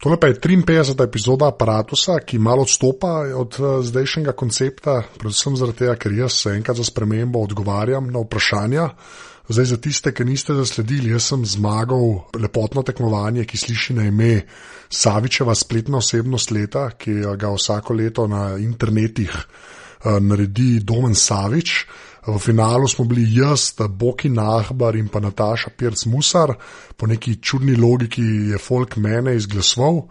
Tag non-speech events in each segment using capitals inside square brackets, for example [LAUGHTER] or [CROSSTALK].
Tole pa je 53. epizoda aparata, ki malo odstopa od uh, zdajšnjega koncepta, predvsem zaradi tega, ker jaz enkrat za spremembo odgovarjam na vprašanja. Zdaj, za tiste, ki niste zasledili, jaz sem zmagal lepotno tekmovanje, ki sliši na ime Savičeva spletna osebnost leta, ki ga vsako leto na internetih uh, naredi Domen Savič. V finalu smo bili jaz, Boki Nahbar in pa Nataša Pirc Musar, po neki čudni logiki je folk mene izglasoval.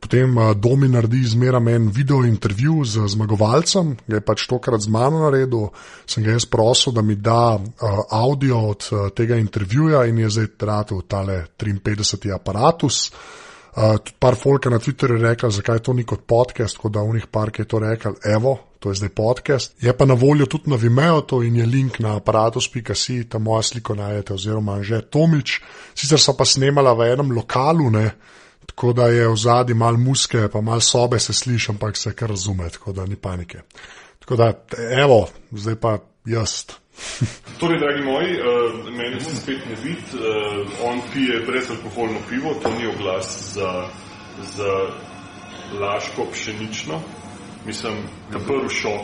Potem Domi naredi zmeraj en video intervju z zmagovalcem, ga je pač tokrat z mano naredil. Sem ga jaz prosil, da mi da uh, audio od uh, tega intervjuja in je zdaj tratil tale 53. aparatus. Uh, tudi par folka na Twitterju je rekel, zakaj to ni kot podcast, kot da v njih par je to rekel, evo, to je zdaj podcast. Je pa na voljo tudi na Vimeo, to in je link na aparatus.si, tam moja sliko najdete, oziroma že Tomič. Sicer so pa snemala v enem lokalu, ne, tako da je v zadnji mal muske, pa mal sobe se sliši, ampak se kar razume, tako da ni panike. Tako da, evo, zdaj pa jaz. [LAUGHS] Torej, dragi moji, uh, meni se spet ne vidi, uh, on pije brezalkoholno pivo, to ni oglas za, za laško pšenično. Mislim, da je prvi šok.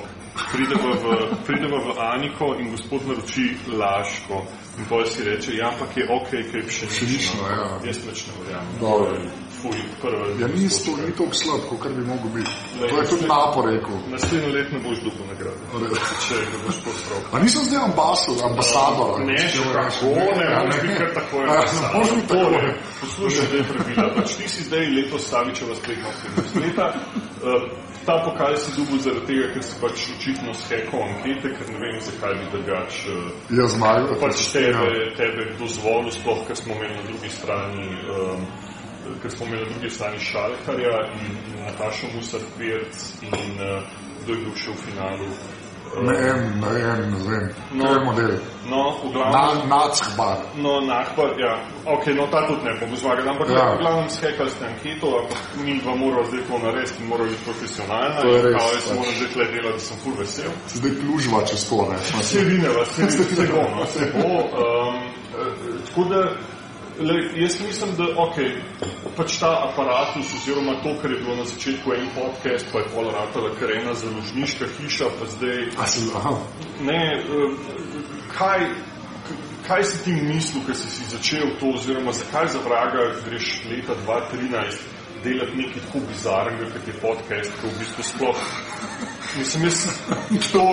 Pridemo v, [LAUGHS] pridemo v Aniko in gospod naroči laško. In pa si reče, ja, ampak je ok, kaj je pšenično. Pšenično, ja. Jaz pač ne verjamem. Fuj. Ja, ni to ni tako slab, kot bi mogel biti. To je tudi napor rekel. Naslednjo let ne boš dobil nagrade. Če ga boš postrov. A nisem zdaj ambasador, ambasador. Ne, še kako, ne, moraš biti kar tako Moraš biti tako. Poslušaj, da je pravila. Pač ti si zdaj letos Savičeva spletna osebnost leta. Uh, ta pokal si dubil zaradi tega, ker si pač očitno shekal ankete, ker ne vem, zakaj bi drugač uh, Jaz zmagal. pač tebe, tebe dozvolil, sploh, ker smo imeli na drugi strani um, ker smo imeli na drugi strani Šalkarja in, in Natašo Musar Kvirc in uh, kdo je bil še v finalu. Ne vem, ne vem, ne vem. No. To je model. No, v glavnem. Na, Nacbar. No, Nahbar, ja, ok, no ta tudi ne bom zmagal, ampak Ja. v glavnem skekali ste anketo, ampak mi dva morava zdaj to narediti in morava biti profesionalna To je res, kao, jaz pač. moram zdaj tle delati, da sem ful vesel. Zdaj plužva čez to, ne. Se vineva, se, se bo, no, se bo. Um, eh, tako da, le, jaz mislim, da okay, pač ta aparatus oziroma to, kar je bilo na začetku en podcast, pa je pol ratala kar ena založniška hiša, pa zdaj A si, aha. ne, eh, kaj, kaj si ti mislil, ko si si začel to, oziroma zakaj za vraga greš leta 2013 delati nekaj tako bizarnega, kot je podcast, ko v bistvu sploh. Mislim, jaz to,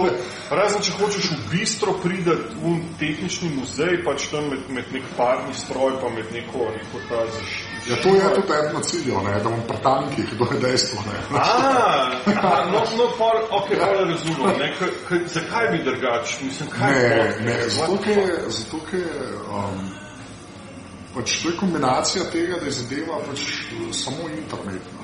razen če hočeš v bistro pridati v tehnični muzej, pač tam med, med nek parni stroj, pa med neko, neko ta zaš. Ja, to je tudi eno ciljo, ne, da bom pri tankih, to je dejstvo, ne. A, aha, no, no, pol, ok, pol razumem, ne, k, k, zakaj bi drugač, mislim, kaj Ne, je ne, podcast? zato ker, zato ker um, pač to je kombinacija tega, da je zadeva pač samo internet, no.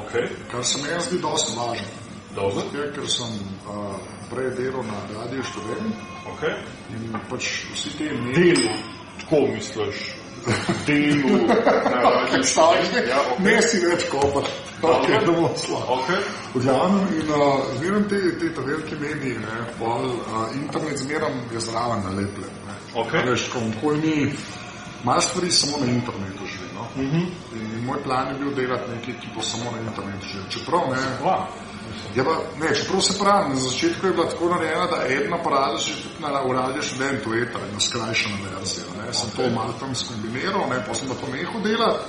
Ok, kar se meni zdi dosti važno. dobro, Zato, ker sem uh, prej delal na Radio študent ok. in pač vsi te mediji. delu, tako misliš, delu, Stavek, študent, ja, ok. ne si več kopar, okay, da bo slabo. Ok, V glavnem, in uh, zmeraj te, te ta velike mediji, ne, pol, uh, internet zmeraj je zraven nalepljen. ne. Ok. A Veš, ko nikoli ni, malo stvari samo na internetu živi. No? Uh. -huh. in, in moj plan je bil delati nekaj, ki bo samo na internetu živi. Čeprav ne, dva. Ja, pa, ne, čeprav se pravi, na začetku je bila tako narejena, da že tudi na uradju študentu eta, ena skrajšana verzija. Ne. Sem to malo tam skombiniral, ne, pa sem pa to nehal delati.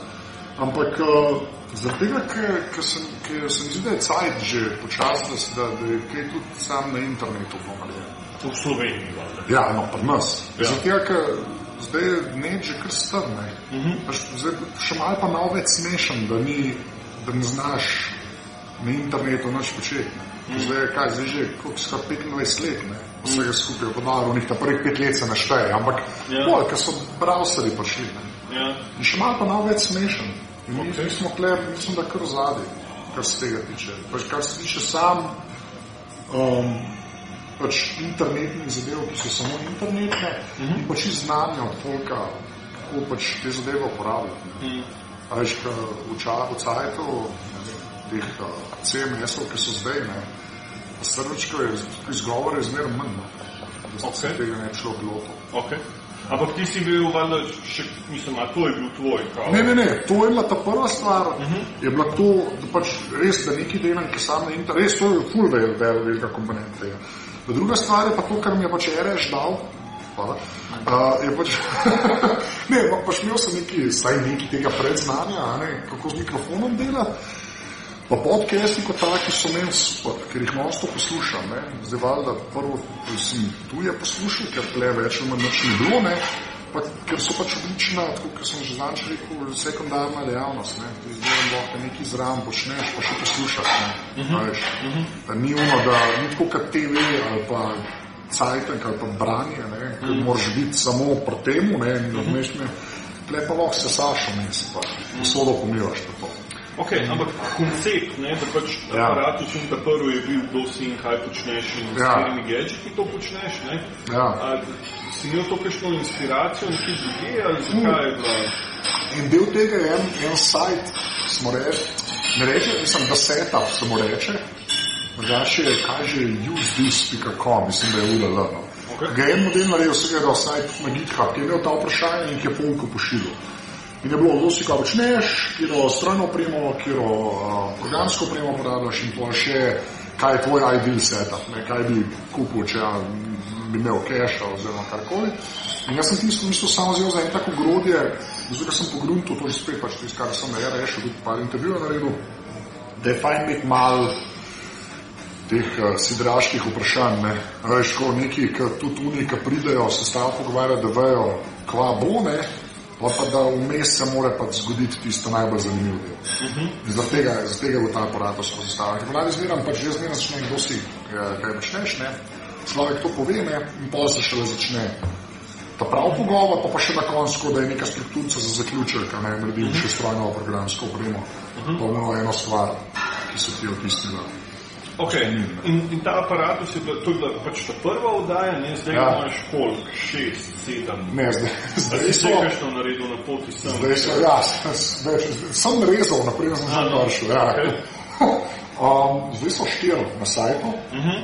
Ampak uh, zaradi tega, ker, sem, ker se mi zdi, da je cajt že počasno, da, da, je kaj tudi sam na internetu pomaljen. V Sloveniji, valjda. Ja, no, pri nas. Ja. Zato, ker zdaj je net že kar strne. Uh Mhm. -huh. Zdaj še malo pa malo več smešen, da, ni, da ne znaš na internetu nič početi. ne. Zdaj je kaj, zdaj že skoraj 25 let, ne, vsega skupaj v podaru, njih ta prvih pet let se ne šteje, ampak Ja. ja. bolj, ker so browserji prišli. Ne. Ja, In še malo pa malo več smešen. In mi, mi smo kler, mislim, da kar zadnji, kar se tega tiče. Pač, kar se tiče sam, um, pač internetnih zadev, ki so samo internetne uh -huh. in pač znanja od folka, kako pač te zadeve uporabljati. Uh -huh. Veš, v cajtu, teh CMS-ov, ki so zdaj, ne, srčko je, izgovor je zmerno manj, no. da se okay. tega ne bi šlo gloto. Okay. Ampak ti si bil, valjda, še, mislim, a to je bil tvoj. Kao. Ne, ne, ne, to je bila ta prva stvar. Uh -huh. Je bila to, da pač res, da neki delam, ki sam na internetu, res to je vel, velika komponenta. Ja. Druga stvar je pa to, kar mi je pač RS dal. Uh, je pač, [LAUGHS] ne, pač imel sem neki, saj neki tega predznanja, ne, kako z mikrofonom delati. Pa podcasti kot taki so meni super, ker jih malo poslušam. Ne. Zdaj valjda prvo sem tuje poslušal, ker tle več ali manj ni bilo, ne. Pa, ker so pač odlična, tako kot sem že znač rekel, sekundarna dejavnost. Ne. Zdaj lahko nekaj zraven počneš, pa še poslušaš. Ne. Uh -huh. Veš, uh -huh. Da ni ono, da ni tako kot TV ali pa cajtek ali pa branje, ne, uh -huh. ker moraš biti samo pri temu, ne, in uh -huh. tle pa lahko se sašo, ne, se pa posodo pomivaš. Pa to. Okay, ampak koncept, ne, da pač ja. aparat učim, da prvo je bil, kdo si in kaj počneš in s ja. katerimi gadgeti to počneš, ne? Ja. A, si imel to kakšno inspiracijo, nekaj drugje, ali zakaj je bila? In del tega je en, en sajt, smo reči, ne reče, mislim, da setup, samo reče, drugače je, kaj že usethis.com, mislim, da je URL, no. Okay. Ga je en model naredil, vsega da sajt na GitHub, ki je imel ta vprašanje in ki je polko pošiljal. In je bilo, si kaj počneš, kjero strojno opremo, kjero uh, programsko opremo uporabljaš in to še, kaj je tvoj ideal setup, ne, kaj bi kupil, če ja, bi imel cache oziroma karkoli. In jaz sem tisto mislil samo zelo za en tako grodje, zato sem pogruntil, to je spet pač tisto, kar sem na RS-u tudi par intervjujev naredil, da je fajn biti mal teh uh, sidraških vprašanj, ne. Veš, ko neki, ki tudi oni, ki pridejo, se stavo pogovarjajo, da vejo, kva bo, ne, pa, da vmes se mora pa zgoditi tisto najbolj zanimivo del. Uh -huh. Zaradi tega, tega je ta aparat vzpostavljen. Ker mladi zmeram, pač jaz zmeram začne kdo si, kaj počneš, ne? človek to pove ne? in pa se šele začne ta prav pogovor, pa, pa še na koncu, da je neka strukturca za zaključek, ne naredim uh -huh. še strojno programsko opremo, uh -huh. pa eno stvar, ki so ti opisnila. Okay. In, in ta aparat je bila, to je bila pač ta prva oddaja, ne zdaj ja. imaš koliko, šest, sedem. Ne, zdaj, zdaj so nekaj što naredil na poti sem. Zdaj so, ja, zdaj, sem rezal, naprej sem že vršil. Ja. Okay. [LAUGHS] Um, zdaj so štiri na sajtu. Uh mhm. -huh.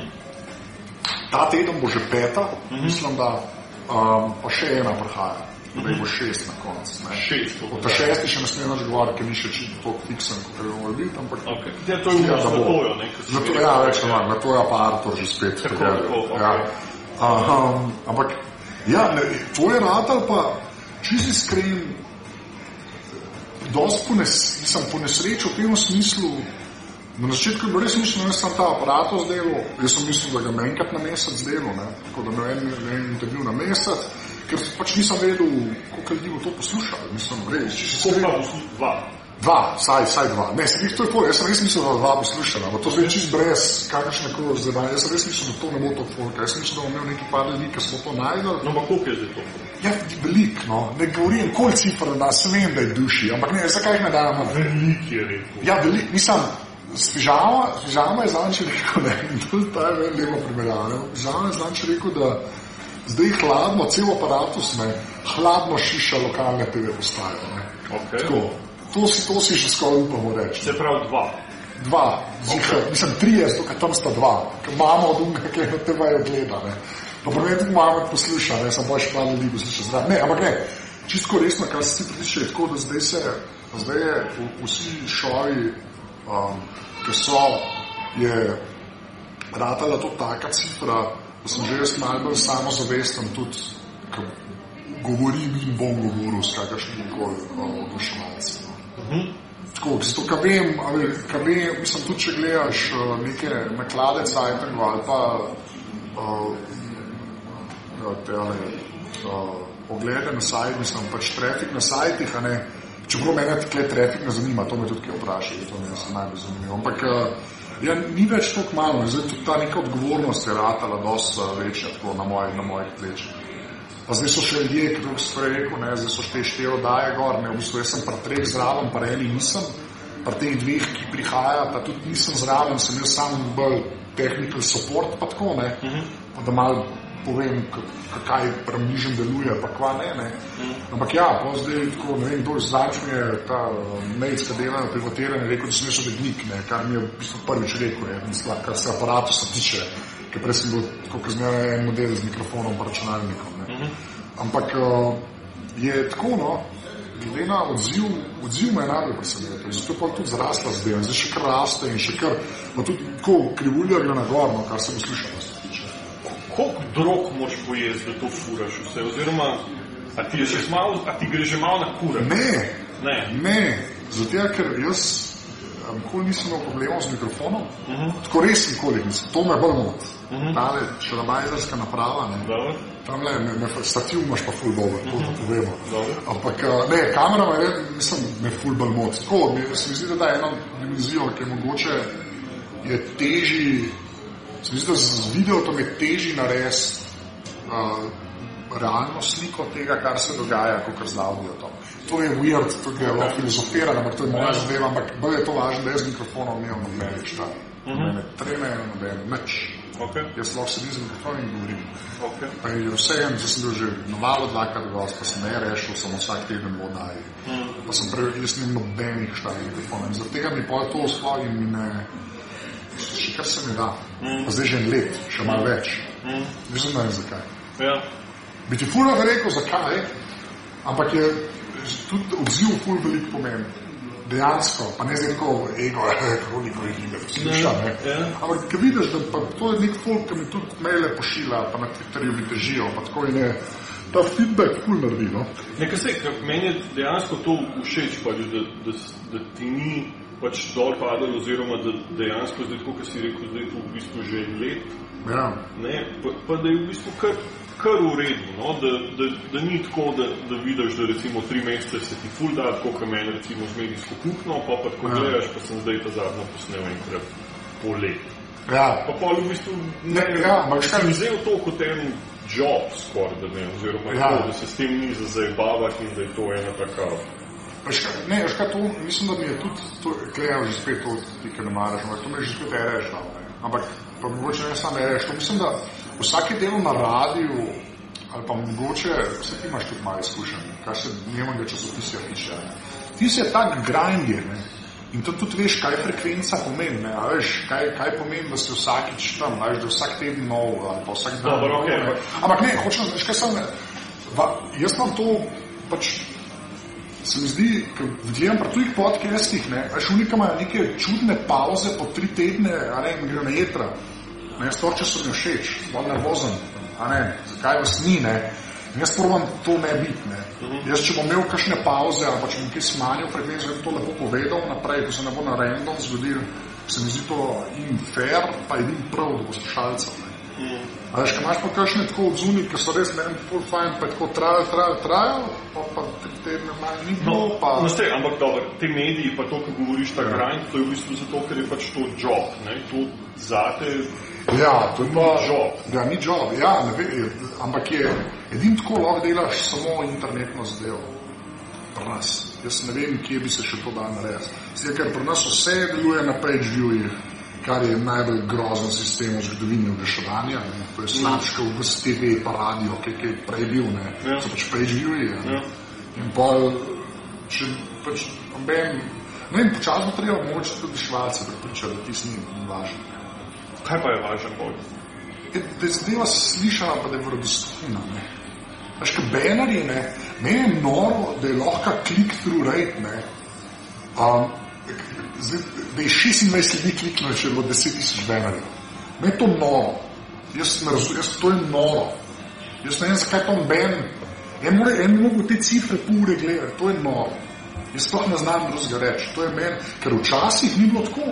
Ta teden bo že peta, uh mhm. -huh. mislim, da um, pa še ena prihaja da bo šest na koncu. Šest. Ta šesti še ne smemo več govoriti, ker ni še tako fiksen, kot je bilo videti. Ampak okay. ja, to je bilo za bojo. Na to, ja, več ne manj, na to je pa Artur že spet. Tako, tako, okay. ja. um, ampak, ja, ne, to je radar pa, čisto iskren, dosti po, nes, po nesreču v tem smislu. Na začetku je bilo res mišljeno, da sem ta aparat zdelal, jaz sem mislil, da ga enkrat na mesec delal, tako da me en, en intervju na mesec ker pač nisem vedel, koliko ljudi bo to poslušalo. Mislim, res, če se lahko dva. Dva, saj, saj dva. Ne, sem jih to je pol, jaz sem res mislil, da dva poslušala, ampak to zdaj čist brez kakršne koli zdaj. Jaz sem res mislil, da to ne bo to folk. Jaz sem mislil, da bom imel neki par ljudi, ki smo to najdel. No, ampak koliko je zdaj to? Ja, velik, no. Ne govorim, koliko cifr da, se vem, da je duši, ampak ne, zakaj jih ne damo? Velik je rekel. Ja, velik, nisem. Spižama, spižama je zanče rekel, ne, to je ta lepo primerjava. Spižama je zanče rekel, da zdaj hladno, cel aparatus, ne, hladno šiša lokalne TV postaje. Okay. To, to si že skoraj upamo reči. Se pravi dva. Dva, zihar, okay. mislim, tri je, zato tam sta dva, ker imamo od unga, ki na TV-ju gleda. Ne. Pa prvi tudi imamo posluša, ne, sem boš pa ljudi posluša zdrav. Ne, ampak ne, čisto resno, kar se ti pritiče, tako da zdaj se, zdaj je vsi šovi, um, ki so, je ratala to taka cifra, sem že jaz malo bolj samozavesten, tudi ko govorim in bom govoril s kakršnim koli oglaševalcem. Uh -huh. Tako, zato, kar vem, ali, kar vem, mislim, tudi če gledaš uh, neke naklade Cajtengo ali pa uh, te, ali, uh, oglede na sajt, mislim, pač trafik na sajtih, a ne, čeprav mene tukaj trafik ne zanima, to me tudi kaj vprašajo, to mi je najbolj zanimivo. Ampak uh, Ja, ni več tako malo, zdaj tudi ta neka odgovornost je ratala dosti večja na mojih moj plečih. Pa zdaj so še ljudje, ki so rekli, ne, zdaj so te štiri oddaje gor, ne, v bistvu jaz sem pri treh zraven, pa eni nisem, pri teh dveh, ki prihajajo, pa tudi nisem zraven, sem jaz sam bolj technical support, pa tako ne. Uh -huh. pa da malo povem, kaj premižem deluje, pa kva ne. ne. Ampak ja, pa zdaj tako, ne vem, zadnjič mi je ta medijska dela na pivotiranju rekel, da sem jaz odegnik, ne, kar mi je v bistvu prvič rekel, je, mislim, kar se aparatusa tiče, ker prej sem bil tako, kot zmeraj en model z mikrofonom pa računalnikom. Ne. Ampak uh, je tako, no, glede na odziv, odziv me je najbolj presenetil. Zato pa tudi zrasla zdaj, zdaj še kar raste in še kar, pa tudi tako krivulja gre na gor, no, kar se bo slišalo. Drog moš pojesti, da to furaš vse? Oziroma, a ti, je že malo, a ti gre že malo na kure? Ne, Ne. ne, zato ker jaz nikoli nisem imel problemov z mikrofonom, uh -huh. tako res nikoli nisem, to me bolj moti. Uh -huh. Tale šalabajzerska naprava, ne, Dobro. tam le, me, me, stativ imaš pa ful dober, to da povemo. Dobro. Ampak ne, kamera me, je, mislim, me ful bolj moti. Tako, mi, se mi zdi, da da eno dimenzijo, ki je mogoče, je teži, se mi zdi, da z videom je teži narediti uh, realno sliko tega, kar se dogaja, kot z audio. To je weird, to je lahko filozofirano, ampak to je moja zadeva, ampak bolj je to važno, da jaz z mikrofonom nimam nobenih štab. Nobene treme, nobene nič. Okay. Jaz lahko sedim z mikrofonom in govorim. Okay. Pa je vseeno, da sem bil že novalo dvakrat gost, pa sem ne rešil, samo vsak teden v oddaji. Pa sem prej, jaz nimam nobenih štab mikrofonov. Zaradi tega mi pa to sploh in mi ne, še kar se mi da. Pa zdaj že en let, še malo več. Nisem ne vem zakaj. Ja. Bi ti fulno rekel, zakaj, ampak je tudi odziv ful veliko pomen. Dejansko, pa ne zdaj tako ego, [LAUGHS] kako niko jih ne posluša. Ne. ja. Ampak, ki vidiš, da pa to je nek folk, ki mi tudi maile pošilja, pa na Twitterju mi težijo, pa tako in je. Ta feedback ful naredi, no. Nekaj se, meni je dejansko to všeč, pač, da, da, da ti ni pač dol padalo, oziroma da dejansko zdaj, kot si rekel, da je to v bistvu že let, Ja. ne, pa, pa da je v bistvu kar, kar v redu, no? da, da, da ni tako, da, da vidiš, da recimo tri mesece se ti ful da, tako kot meni recimo z medijsko kuhno, pa pa tako Ja. gledaš, pa sem zdaj ta zadnjo posnel enkrat po letu. Ja. Pa pol v bistvu ne, Ne, ja, ampak sem vzel to kot en job skoraj, da ne, oziroma Ja. to, da se s tem ni za zabavati in da je to ena taka. Veš Ne, veš kaj, to, mislim, da mi je tudi, to, gledam že spet to, ti, ki ne maraš, ampak to mi je že spet reš dal. ne. Ampak, pa mogoče ne samo reš, to mislim, da vsake delo na radiju, ali pa mogoče, vse ti imaš tudi malo izkušenj, kar se dnevnega časopisja tiče. ne. Ti si je tak grind je, ne. In to tudi veš, kaj frekvenca pomeni, ne, a veš, kaj, kaj pomeni, da si vsakič tam, a veš, da vsak teden nov, ali pa vsak dan. Dobro, ne. ampak- Ampak ne, hočem, veš kaj sem, ne, va, jaz imam to, pač, se mi zdi, gledam pri tujih podcastih, ne, veš, unika imajo neke čudne pauze po tri tedne, a ne, in grejo na jedra. Ne, storče so mi všeč, bolj nervozen, a ne, zakaj vas ni, ne. In jaz probam to ne biti, ne. Jaz, če bom imel kakšne pauze ali pa če bom kaj smanjil frekvenco, bom to lepo povedal naprej, da se ne bo na random zgodil, se mi zdi to in fair, pa in prav do poslušalcev, ne. A veš, ko imaš pa kakšne tako odzuni, ki so res meni full fajn, pa tako trajajo, trajajo, trajajo, pa pa tri tedne manj ni bilo, No, pa... no ste, ampak dobro, te mediji, pa to, ko govoriš ta grind, to je v bistvu zato, ker je pač to job, ne, to zate, Ja, to je pa... job. Ja, ni job, ja, ne vem, ampak je, edin tako lahko delaš samo internetno zadevo. Pri nas. Jaz ne vem, kje bi se še to dal narediti. Zdaj, ker pri nas vse deluje na page viewih, kar je najbolj grozen sistem v zgodovini oglaševanja. ne. To je slabše kot v TV pa radio, ki je prej bil, ne. Ja. So pač page viewi. Ja. Ja. In pa, če pač, noben, ne vem, počasno treba mogoče tudi švalce prepričati, da tisti ni važen. kaj pa je važen bolj? Je, da je zadeva slišana, pa da je verodostojna. ne. Veš, kaj banerji, ne, meni je noro, da je lahko click-through rate, ne. Um, zdaj, da je 26 ljudi kliknilo, če je bilo 10 tisoč banerjev. Meni je to noro. Jaz ne razumem, jaz to je noro. Jaz ne vem, zakaj pa ben. En mora, en mogel te cifre pol ure gledati, to je noro. Jaz sploh ne znam drugega reči. To je meni, ker včasih ni bilo tako.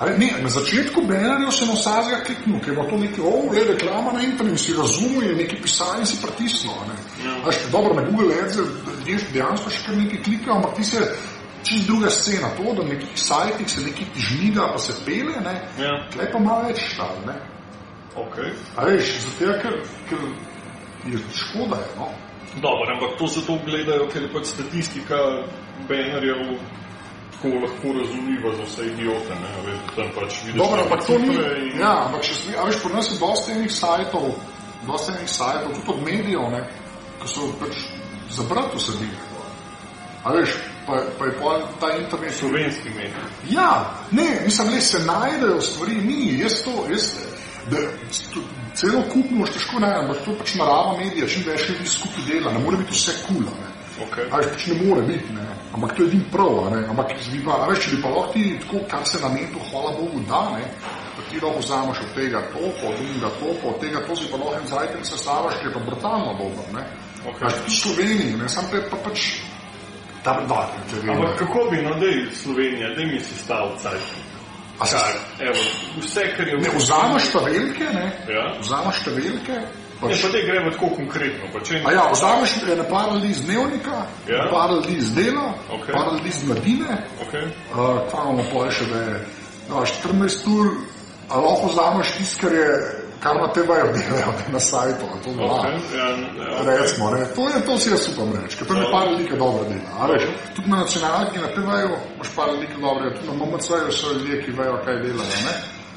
Ali, ne, na začetku banerjev sem vsakega kliknil, ker je bilo to nekaj, oh, le reklama na internetu, si razumel, je nekaj pisal in si pritisnil. a Ne. Ja. Dobro, na Google Ads ljudje dejansko še kar nekaj klikajo, ampak ti se čist druga scena, to, da na nekih sajtih se nekaj žmiga, pa se pele, ne, Ja. tle pa malo več štal, ne. Ok. A veš, zato ker, ker je škoda, je, no. Dobro, ampak to zato gledajo, ker je pač statistika banerjev tako lahko razumljiva za vse idiote. Ne, veš, tam pač vidiš Dobro, ampak to ni. in- Ja, ampak si, a veš, pri nas je dosti enih sajtov, dosti enih sajtov, tudi od medijev, ne, ki so pač zabrati vsebine. A veš, pa, pa je pol ta internet. Slovenski medij. Ja, ne, mislim, da se najdejo stvari, ni, jaz to, jaz, da, sto- celo kupno še težko najdem, ampak to pač narava medija, čim več ljudi skupaj dela, ne more biti vse kul, cool, ne. Okay. A veš, pač ne more biti, ne. ampak to je edin prav, ne. ampak bi pa, veš, če bi pa lahko ti tako, kar se na metu, hvala Bogu, da, ne, pa ti lahko vzameš od tega to, pa od drugega to, pa od tega to si pa lahko en zajtrk sestavaš, ki je pa brutalno dober, ne. Okay. Veš, tudi v Sloveniji, ne, sam te pa pač ta če Ampak kako bi, no, da je Slovenija, da mi si stal cajt. A se- Kar, evo, vse, kar je Ne, vzameš številke, ne, Ja. vzameš številke, Ne, pač, pa te gremo tako konkretno. Pa če a ja, vzameš ene par ljudi iz dnevnika, Ja. par ljudi iz dela, Okej. par ljudi iz mladine, Okay. uh, kaj imamo pol še, da je no, 14 ur, a lahko vzameš tisto, kar je, kar na tebe delajo na sajtu, to dva. Okay. Ja, ja, Recimo, ne, to, je, to si jaz upam reči, ker tam je par ljudi, ki dobro dela. Veš, tudi na nacionalki na TV-ju imaš par ljudi, ki dobro dela, tudi na MMC-ju so ljudje, ki vejo, kaj delajo. Ne?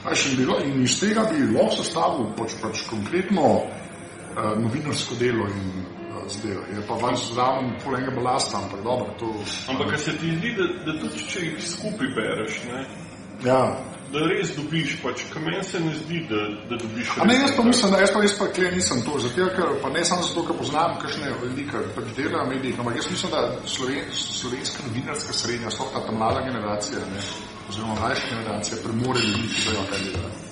Veš, in, bilo, in iz tega bi lahko sestavil pač, pač konkretno uh, novinarsko delo in uh, zdaj. Je pa vanj zraven polenga balasta, ampak dobro, to... Ampak a se ti zdi, da, da tudi če jih skupaj bereš, ne, Ja. Da res dobiš, pač, ka meni se ne zdi, da, da dobiš A ne, res jaz pa mislim, da jaz pa res pa kle nisem to, zato ker pa ne samo zato, ker poznam kakšne velike pač dela v medijih, ampak jaz mislim, da sloven, slovenska novinarska srednja, sploh ta, ta mlada generacija, ne, oziroma mlajša generacija, premore ljudi, ki vejo, kaj delajo.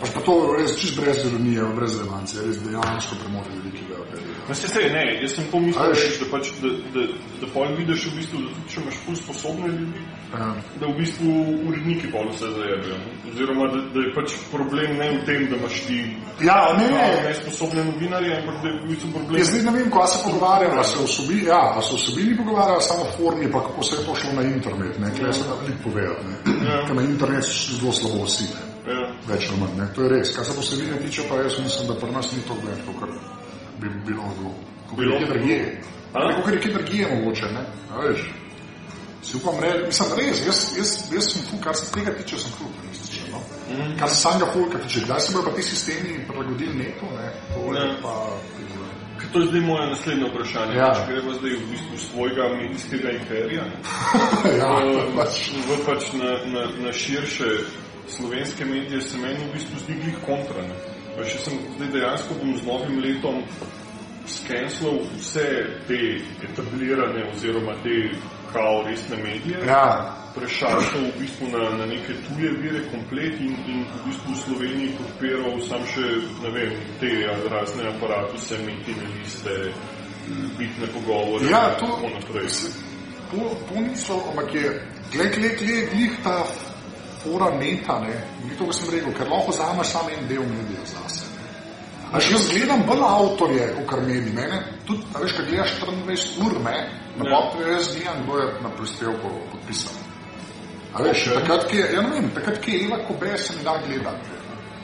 Pač pa to res čist brez ironije, brez relevance, res dejansko premore ljudi, ki vejo, kaj. No, se se, ne, jaz sem to A mislil, veš- reči, da, pač, da, da, da pol vidiš v bistvu, da tudi če imaš ful sposobne ljudi, Ja. da v bistvu uredniki pol vse zajebijo. ne. Oziroma, da, da je pač problem ne v tem, da imaš ti Ja, ne, malo ne, nesposobne novinarje, ampak da je v bistvu problem. Jaz zdaj ne vem, kaj se pogovarjajo, ali se vsebini, ja, ali se vsebini pogovarjajo, samo v formi, pa kako se je to šlo na internet, ne, kle se da veliko povedati, ne. Ja. Ker na internet so zelo slabo vsi, ne. Več ali manj. Ne? To je res. Kar se posebine tiče, pa jaz mislim, da pri nas ni to več, kot bi bilo zelo. Kot Bilo? je drugje. Kot je drugje mogoče, ne? A veš. Si upam reči, mislim, res, jaz, jaz, jaz sem tu, kar se tega tiče, sem tu optimističen. No? Mm. Kar se samega folka tiče, kdaj se bodo pa ti sistemi prilagodili neto, ne? To je Ja. pa... Ker To je zdaj moje naslednje vprašanje. Ja. Ja. Gremo zdaj v bistvu svojega medijskega imperija [LAUGHS] ja, v, pač. v pač na, na, na širše slovenske medije, se meni v bistvu zdi glih kontra. ne. Še sem zdaj dejansko bom z novim letom skenslal vse te etablirane oziroma te kao resne medije. Ja, prešaltal v bistvu na, na neke tuje vire komplet in, in v bistvu v Sloveniji podpiral sam še, ne vem, te razne aparatuse, metine liste, bitne pogovore Ja, in tako naprej. to, to niso, ampak je, gled, gled, gled, glih ta fora neta, ne, ni to, kar sem rekel, ker lahko vzameš samo en del medija zase. A še jaz gledam bolj avtorje, kot kar mediji. Mene, tudi, veš, kad gledaš 24 ur, ne, na ja. jaz gledam, kdo je na prispevku podpisan. A veš, Ok. okay. takrat, ki je, ja ne vem, takrat, ki je Eva Kobe, se mi da gledati.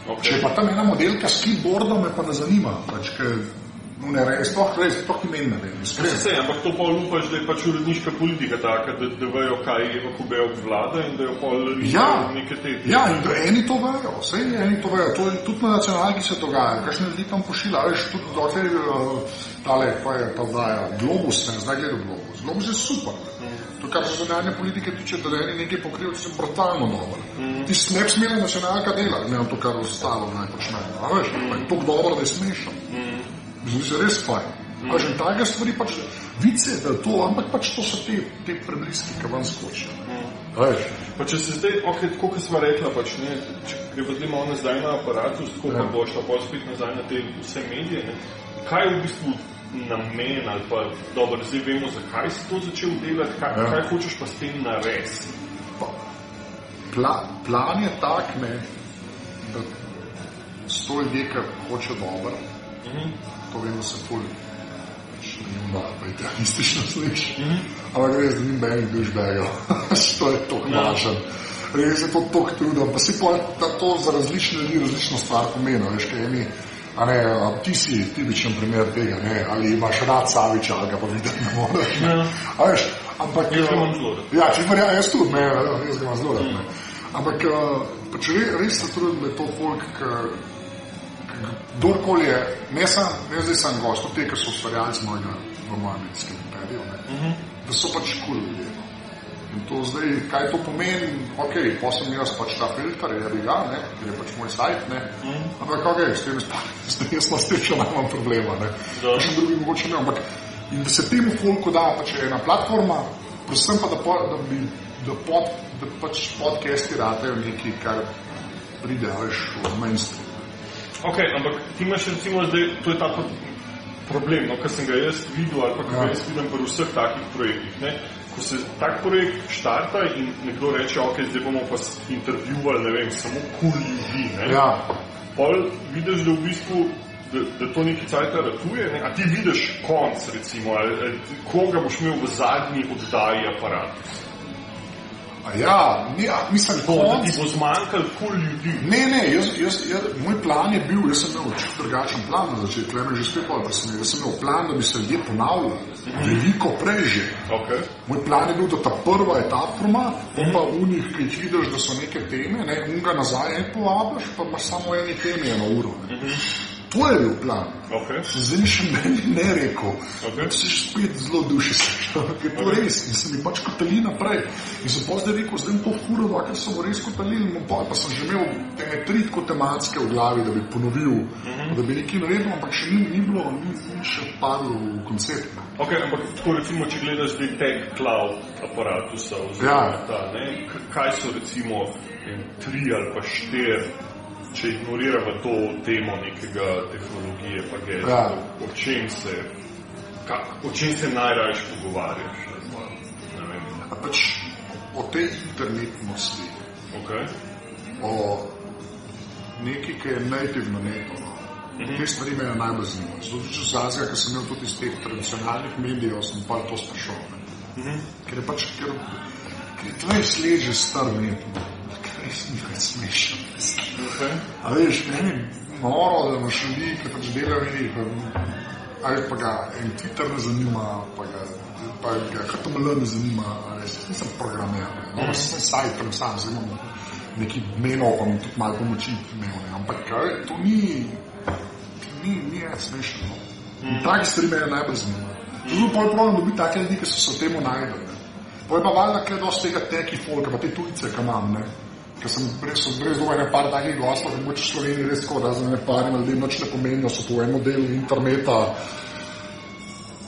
Okay. Če pa tam ena modelka s keyboardom, me pa ne zanima, pač, ker, no ne, res, sploh, res, sploh imen ne vem, Se, iskreno. se, ampak to pa lupaš, da je pač uredniška politika taka, da, da vejo, kaj je v Kube obvlada in da jo pol Ja. neke te... Ja, in da eni to vejo, vse eni to vejo, to je tudi na nacionalki se dogaja, kakšne ljudi tam pošilja, veš, tudi dokler, uh, tale, pa je ta vdaja, Globus, ne, zdaj gledal Globus, Globus je super, mm. to kar se zunanje politike tiče, da eni nekaj pokrivajo, so brutalno dobro. Mm. Ti ne bi smeli nacionalka delati, ne, to, kar ostalo naj počnejo, a veš, mm. je tako dobro, da je smešno. Mm. Zdi se res fajn. A že take stvari pač, vice, da to, ampak pač to so te, te prebliski, ki vam skočijo. Veš, Pa če se zdaj, ok, tako kot smo rekla, pač, ne, če malo nazaj na aparatus, tako ja. Pa bo šla pol spet nazaj na te vse medije, ne, kaj je v bistvu namen ali pa, dobro, zdaj vemo, zakaj si to začel delati, kaj, ja. Kaj hočeš pa s tem narediti. Pa, pla, plan je tak, ne, da sto ljudi, ki hoče dobro, Uh da se pol, pač ne vem, da pa idealistično sliši, mm -hmm. ampak res, da ni benih dušbega, [LAUGHS] to je to knašen. Res je to tok truda, pa si pa da to za različne ljudi različno stvar pomeni, veš, kaj eni A Ne, a ti si tipičen primer tega, ne? ali imaš rad Saviča, ali ga pa videti ne moreš. ne. Ja. A veš, ampak, Jaz ga eh, imam zelo rad. Ja, če ja, jaz tudi, ne, jaz ga imam zelo rad. ne. Ampak eh, pa če re- res se trudim, da je to folk, ki kdorkoli je, ne sam, ne zdaj sem gost, tudi te, ki so ustvarjalci mojega v mojem medijskem imperiju, ne, da so pač kul ljudje. no. In to zdaj, kaj to pomeni, ok, pa sem jaz pač ta filter, je bi ga, ne, ker je pač moj sajt, ne, ampak ok, s tem [LAUGHS] zdaj jaz na še nimam problema, ne, Da. še drugi mogoče ne, ampak in da se temu folku da pač ena platforma, predvsem pa da, po, da bi, da, pod, da pač podcasti ratejo nekaj, kar pride, veš, v mainstream. Ok, ampak ti imaš recimo zdaj, to je ta pro- problem, no, kar sem ga jaz videl ali pa kar Ja. ja. jaz vidim pri vseh takih projektih. Ne? Ko se tak projekt štarta in nekdo reče, ok, zdaj bomo pa intervjuvali, ne vem, samo kul cool ljudi. Ne? Ja, Pol vidiš, da v bistvu da, da to neki cajt ratuje, ne? a ti vidiš konc, recimo, ali, ali koga boš imel v zadnji oddaji aparat. A ja, ne, a, mislim, da konc, ti bo zmanjkalo kul cool ljudi. Ne, ne, jaz, jaz, jaz, moj plan je bil, jaz sem imel čisto drugačen plan na začetku, le že spet povedal, sem, jaz sem imel plan, da bi se ljudje ponavljali, veliko prej že. Okay. Moj plan je bil, da ta prva etapa mm. pa unih, ki jih vidiš, da so neke teme, ne, unga nazaj ne povabiš, pa imaš samo eni teme eno uro. Ne. Mm -hmm. To je bil plan. Okay. Zdaj še meni ne rekel, Ok. da si spet zelo duši slišal, [LAUGHS] ker to res in se mi pač kotali naprej. In sem pa zdaj rekel, zdaj to furova, ker so res pol pa sem že imel ene tri tako tematske v glavi, da bi ponovil, uh -huh. da bi nekaj naredil, ampak še ni, ni bilo, ni, ni še padlo v koncept. ne. Ok, ampak tako recimo, če gledaš zdaj tech cloud aparatusa, oziroma Ja. ta, ne, kaj so recimo tri ali pa štiri, če ignoriramo to temo nekega tehnologije, pa gadgetov, Ja. o čem se, kak, o čem se najraješ pogovarjaš? Ne vem, A pač o tej internetnosti, okay. o neki, ki je native na netu. No. Te stvari me najbolj zanimajo. Zato tudi z Azije, ker sem imel tudi iz teh tradicionalnih medijev, sem pa to sprašal. ne. Ker je pač, ker, ker je tleh sled že star net, res ni več smešno. Okay. A veš, meni je noro, da imaš ljudi, ki pač delajo nekaj, pa, ali pa ga en Twitter ne zanima, pa ga, pa ga HTML ne zanima, a veš, jaz nisem programer, no, jaz sem sajt, tam sam, zdaj imam neki menov, pa mi tudi malo pomoči imel, ne. ampak kaj, to ni, ni, ni več smešno. No. In take stvari me najbolj zanimajo. Zelo pol problem dobiti take ljudi, ki so se v tem najdel. ne. Pol je pa valjda, ker je dosti tega teki folka, pa te tujce, ki imam, ne. Ker sem res dolgo ene par takih gostov, da moče Sloveniji res tako, razen ne par ljudem nič ne pomeni, da so po enem delu interneta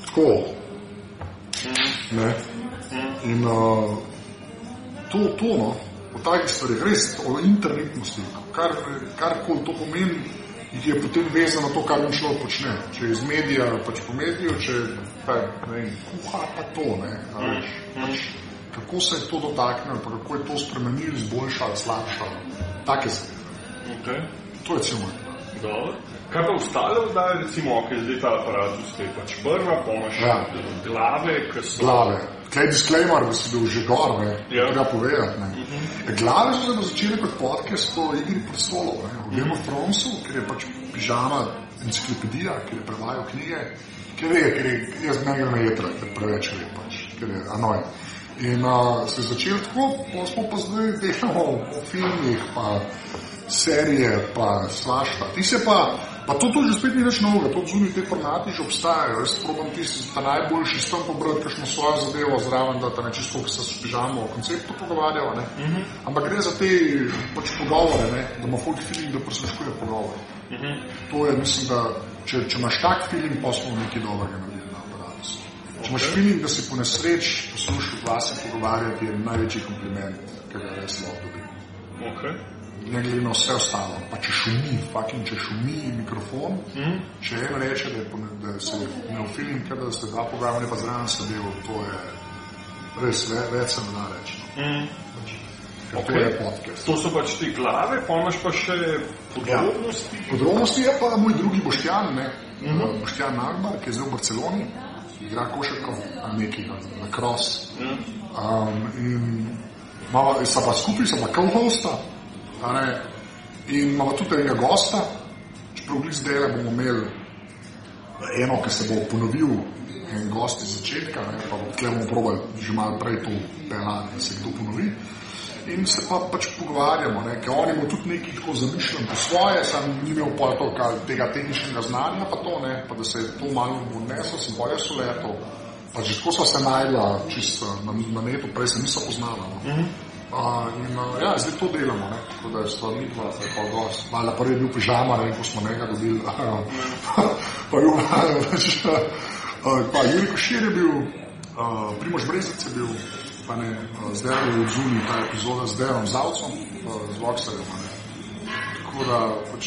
tako. Ne. In uh, to, to, no, o takih stvarih, res o internetnosti, kar, karkoli to pomeni, je potem vezano na to, kar on človek počne. Če je iz medija, pač po mediju, če pa, ne vem, kuha, pa to, ne, a veš, pač, kako se je to dotaknilo, kako je to spremenilo, izboljšalo, slabšalo, take stvari. Okay. To je cel moj. Dobro. Kaj pa ostale oddaje, recimo, ok, zdaj ta aparatus, ki je pač prva, pa imaš Ja. glave, ki so... glave. Kaj je disclaimer, da si bil že gor, ne? Ja. Treba povedati, ne. E, Glave so se začele kot podcast o igri prestolov, ne. V Game of Thronesu, ker je pač pižama enciklopedija, ker je prevajal knjige, ker je, ker je, jaz ne grem na jetra, ker preveč ve pač, ker je anoj. In uh, se je začel tako, pa smo pa zdaj delamo o filmih, pa serije, pa svašta. Ti se pa, pa to, to že spet ni več novega, to zunaj te formati že obstajajo. Jaz probam tisti, ta najboljši s tem pobrati, kakšno svojo zadevo zraven, da ta ne čisto, ki se s pižamo o konceptu pogovarjajo. Ne? Mm -hmm. Ampak gre za te pač pogovore, ne? da ima folk feeling, da prisluškuje pogovore. Mm -hmm. To je, mislim, da če, če imaš tak feeling, pa smo nekaj dobrega naredili. Če imaš feeling, da si po nesreč poslušal glase pogovarjati, je največji kompliment, ki ga res lahko dobim Okay. ne glede na vse ostalo. Pa če šumi, fucking, če šumi mikrofon, mm. če en reče, da, je, pone- da se je imel film, da ste dva pogovora, pa zraven sedel, to je res, ve, več se ne da reči. No. Mm. Pač, Okay. To so pač te glave, pa imaš pa še podrobnosti. Podrobnosti je pa moj drugi Boštjan, ne? Mm -hmm. Boštjan Nagbar, ki je zdaj v Barceloni, igra košarko, a neki na, na cross. Ja. Um, in imamo, sta pa skupaj, sta pa co-hosta, in imamo tudi enega gosta, prav zdaj le bomo imeli eno, ki se bo ponovil, en gost iz začetka, ne, pa bomo probali že malo prej to pelati, da se kdo ponovi. In se pa pač pogovarjamo, ne, ker on ima tudi nekaj tako zamišljen po svoje, sam ni imel pa to, kaj, tega tehničnega znanja, pa to ne, pa da se je to malo odneslo, sem pa jaz leto. Pa že tako sva se najdla čisto na, na netu, prej se nisem poznala. No. Mm -hmm. Uh, in uh, ja, zdaj to delamo, ne? tako da je stvar ni dva, je pa gor. Malo prvi je bil pižama, ne ko smo njega dobili. [LAUGHS] pa je bil, [LAUGHS] pač, uh, pa Juri Košir je bil, uh, Primož Brezec je bil, pa ne, zdaj je bil zunaj ta epizoda z Dejanom Zavcom, z Voxerjem, ne. Tako da, pač,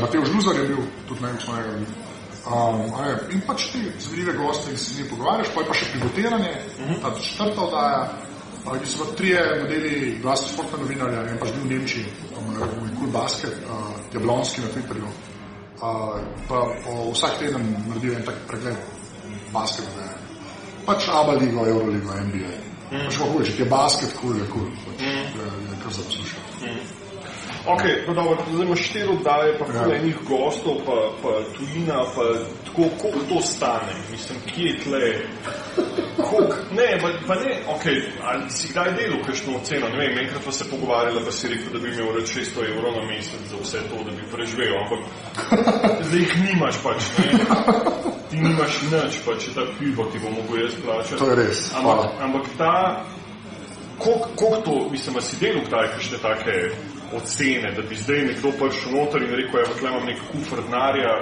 Mateo Žluzar je bil, tudi ne smo njega dobili. Um, in pač ti zanimive goste, ki se z njimi pogovarjaš, pa je pa še pivotiranje, uh -huh. ta četrta oddaja, uh, ki so pa trije modeli, dva so športna novinarja, en pa že v Nemčiji, moj kul basket, uh, Jablonski na Twitterju. Uh, pa po vsak teden naredijo en tak pregled basketa. Pač Abba ligo, Euroligo, NBA. Mm. Pač pa hoče, če je basket, kul je kul, pač, mm. je kar za poslušati. Mm. Ok, no dobro, zdaj imaš štiri oddaje, pa ja. enih gostov, pa, pa tujina, pa tako, koliko to stane, mislim, kje je tle? Kolik, ne, pa, pa ne, ok, ali si kdaj delal kakšno ceno, ne vem, enkrat pa se pogovarjala, pa si rekel, da bi imel reč 600 evrov na mesec za vse to, da bi preživel, ampak zdaj jih nimaš pač, ne? Ti nimaš nič, pa če ta pivo ti bo mogel jaz plačati. To je res, ampak, ampak ta, koliko to, mislim, si delal kdaj kakšne take ocene, da bi zdaj nekdo prišel noter in rekel, da ja, imam nek kufr denarja.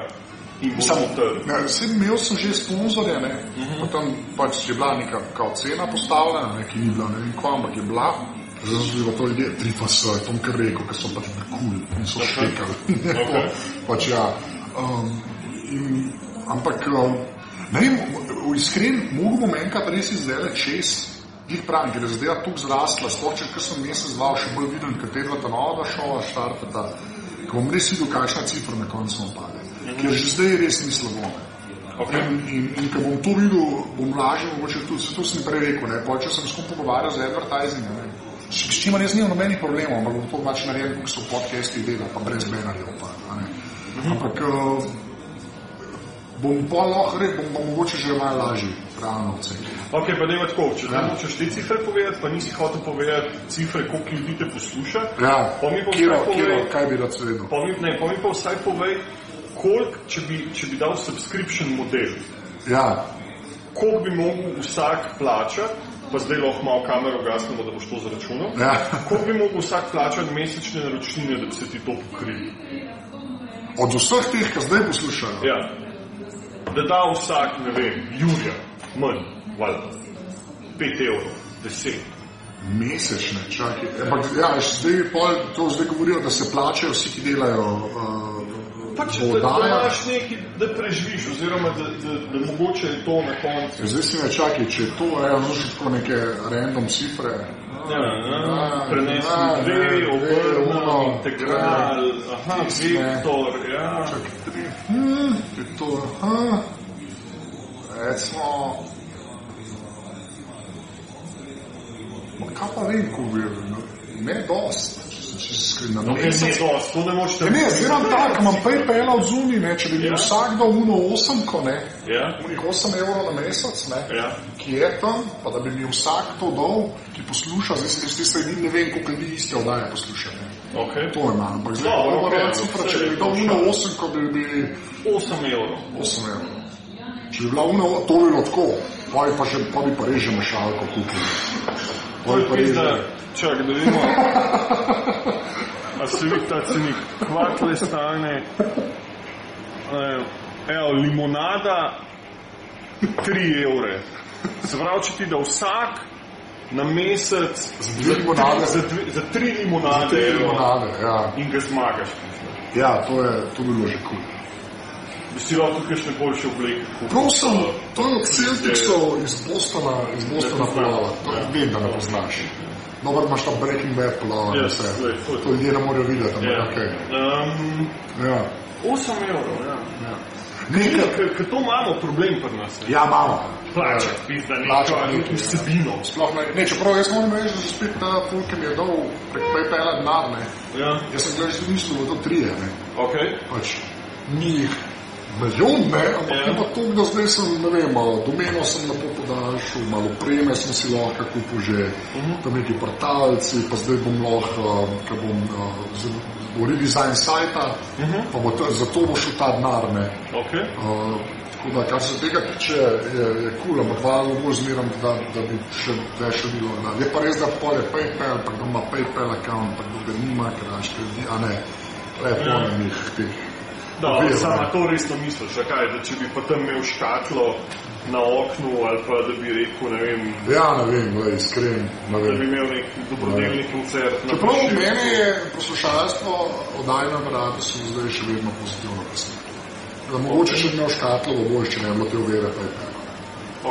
Imel sem že sponzorje, uh mhm. -huh. potem pač je bila neka cena postavljena, ne, ki ni bila ne vem, kva, ampak je bila. Zdaj so bili to ljudje, tri pa so, to kar rekel, ker so pač bili kul cool in so okay. štekali. Okay. [LAUGHS] pač, ja. um, in, ampak, um, ne vem, iskren, mogoče manjka, da res izdelek čez Jih pravim, ker je zadeva tukaj zrasla, sploh če sem mesec, dva, še bolj viden, katera ta nova šova štartata, ko bom res videl, kakšna cifra na koncu pade. Mm -hmm. Ker že zdaj res ni slabo. Okay. In, in, in ko bom to videl, bom lažje, mogoče tudi, to sem prej rekel, ne, pa če sem skupaj pogovarjal z advertisingom, ne, s čimer jaz nimam nobenih problemov, ampak bom to pač naredil, ko so podcasti dela, pa brez benarjev, pa, ne. Ampak, uh, bom pa lahko rekel, bom, bom mogoče že malo lažji, pravno ocenil. Ok, pa ne tako, če ja. hočeš te cifre povedati, pa nisi hotel povedati cifre, koliko ljudi te posluša. Ja, kiro, kiro, kaj bi rad svedel? Pa mi, ne, pa mi pa vsaj povej, koliko, če bi, če bi dal subscription model. Ja. Koliko bi mogel vsak plačati, pa zdaj lahko malo kamero gasnemo, da boš to zračunal. Ja. koliko bi mogel vsak plačati mesečne naročnine, da bi se ti to pokrili? Od vseh teh, ki zdaj poslušajo. Ja. Da da vsak, ne vem, Jurija, manj valjda, 5 evrov, 10. Mesečne, čakaj. Ampak, ja, zdaj, pol, to zdaj govorijo, da se plačajo vsi, ki delajo. Uh, pač, da, da imaš nekaj, da preživiš, oziroma da, da, da, da mogoče je to na koncu. Zdaj si me čakaj, če je to, ja, noči tako neke random cifre. Ja, ja, Prenesem dve, obrnemo, integral, aha, vektor, ja. Čakaj, tri. Hmm, je to, aha. Recimo, Ma vem, ko bi no, ne. Ne, dost, to ne moreš tako. Ne, imam tako, imam PayPal od zunaj, ne, če bi bil ja. vsak dal uno 8, ko ne, ja. unih 8 evrov na mesec, ne, ja. ki je tam, pa da bi mi vsak to dal, ki posluša, zdaj se ti se ne vem, koliko ljudi iste oddaje posluša. Ne. Okay. To je manj, ampak zdaj no, okay, cifra, če bi dal uno 8, ko bi bi... 8 evrov. 8 evrov. Če bi bila uno, to bi bilo tako, pa bi pa, že, pa bi pa reže mešalko kupili. Pol prizda, čak, da vidimo. A se vidi ta cenik, kvartle stane. Evo, limonada, 3 evre. Se pravi, če ti da vsak na mesec za, dve limonade, za, dve, za tri limonade, za tri limonade ja. in ga zmagaš. Ja, to, je, to bi bilo že kul. Cool bi si lahko tukaj še boljše obleke. Prosim, to je od Celticov iz Bostona, iz Bostona plava. To je vem, da ne poznaš. Dobro, imaš tam Breaking Bad plava. Yes, lej, to, to ljudje ne morejo videti. Yeah. Okay. Um, ja. 8 evrov, ja. ja. Ker to imamo problem pri nas. ne. ja, imamo. Plačati, pizda, neko ja. vsebino. Sploh ne, ne, čeprav jaz moram reči, da so spet ta folk, ki mi je dal prek PayPala denar, ne. Ja, Jaz sem gledal, že mislil, da to trije, ne. ok. Pač ni jih milijon, ne, ampak Ja. pa to, da zdaj sem, ne vem, domeno sem lepo podaljšal, malo preme sem si lahko kupil že, tam neki portalci, pa zdaj bom lahko, ker bom uh, redesign sajta, pa bo to, zato bo šel ta denar, ne. Ok, Uh, tako da, kar se tega tiče, je, je kul, cool, ampak hvala bolj zmeram, da, da bi še več bilo. Da. Je pa res, da pol je PayPal, pa kdo ima PayPal account, pa kdo ga nima, ker daš ljudi, a ne, lepo Ja. na njih teh. Da, Okvirno. samo to resno misliš, a kaj, da če bi pa tam imel škatlo na oknu ali pa da bi rekel, ne vem, Ja, ne vem, glej, iskren, ne da bi vem. imel nek dobrodelni koncert. na Čeprav Prešernu. meni je poslušalstvo oddajno rado, sem zdaj še vedno pozitivno presenečen. Da mogoče še imel škatlo v boj, če ne bi bilo te uvere PayPal.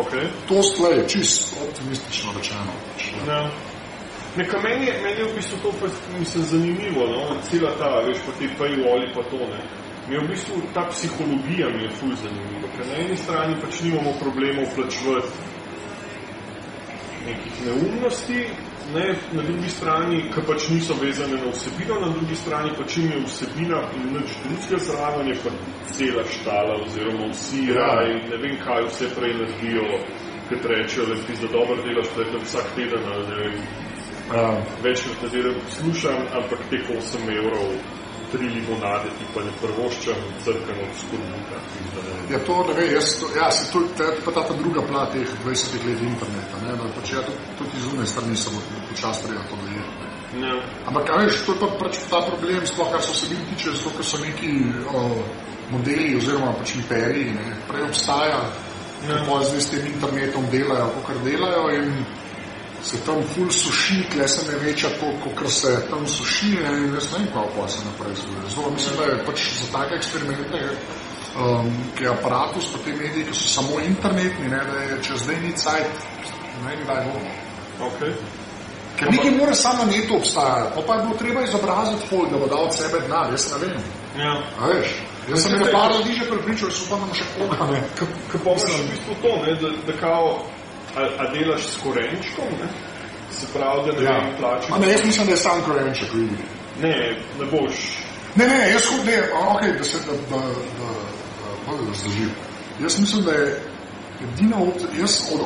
Ok. To sklej, čist optimistično rečeno. pač, ne. Ja. Neka meni, je- meni je v bistvu to pa, mislim, zanimivo, no? cela ta, veš, pa te paywalli pa to, ne. Mi je v bistvu ta psihologija mi je ful zanimiva, ker na eni strani pač nimamo problemov plačevati nekih neumnosti, ne, na drugi strani, ki pač niso vezane na vsebino, na drugi strani pa čim je vsebina in nič drugega zraven je pa cela štala oziroma vsi raj, ne vem kaj vse prej naredijo, ker rečejo, da ti za dobro delaš, da je vsak teden, ne vem, Ja. večkrat na teden poslušam, ampak teh 8 evrov, tri limonade ti pa ne prvoščam, crkam od skorbuta. Ja, to ne ve, jaz, to, ja, se to, te, pa ta, ta druga plat teh 20 let interneta, ne, da pač ja, tudi, tudi zunaj strani se bo počasi treba to dojeti. ne. Ja, Ampak, a veš, to je pa pač ta problem, sploh kar so se vidi tiče, zato ker so neki o, modeli oziroma pač imperiji, ne, prej obstaja, Ja. ja. pa zdaj s tem internetom delajo, kot delajo in se tam ful suši, tle se ne veča to, kot se tam suši ne, in jaz ne vem, kaj pa se naprej zgodi. Zato mislim, da je pač za take eksperimente, um, ki je aparatus, pa te mediji, ki so samo internetni, ne, da je čez zdaj ni cajt, ne vem, kdaj bo. ok. Ker nekaj mora samo na netu obstajati, pa pa je bilo treba izobraziti folk, da bo dal od sebe denar, jaz ne vem. Ja. A veš, jaz sem nekaj par ljudi že prepričal, jaz upam, da še koga, ne. Ko pa v bistvu to, ne, da, da kao, a, a delaš s korenčkom, ne? se pravi, da ne Ja. vem, plačaš. Ne, jaz mislim, da je sam korenček vidi. Ne, ne boš. Ne, ne, jaz hod, ne, ok, da se, da, da, da, da, da, zdržim. Jaz mislim, da je edina opcija, jaz od,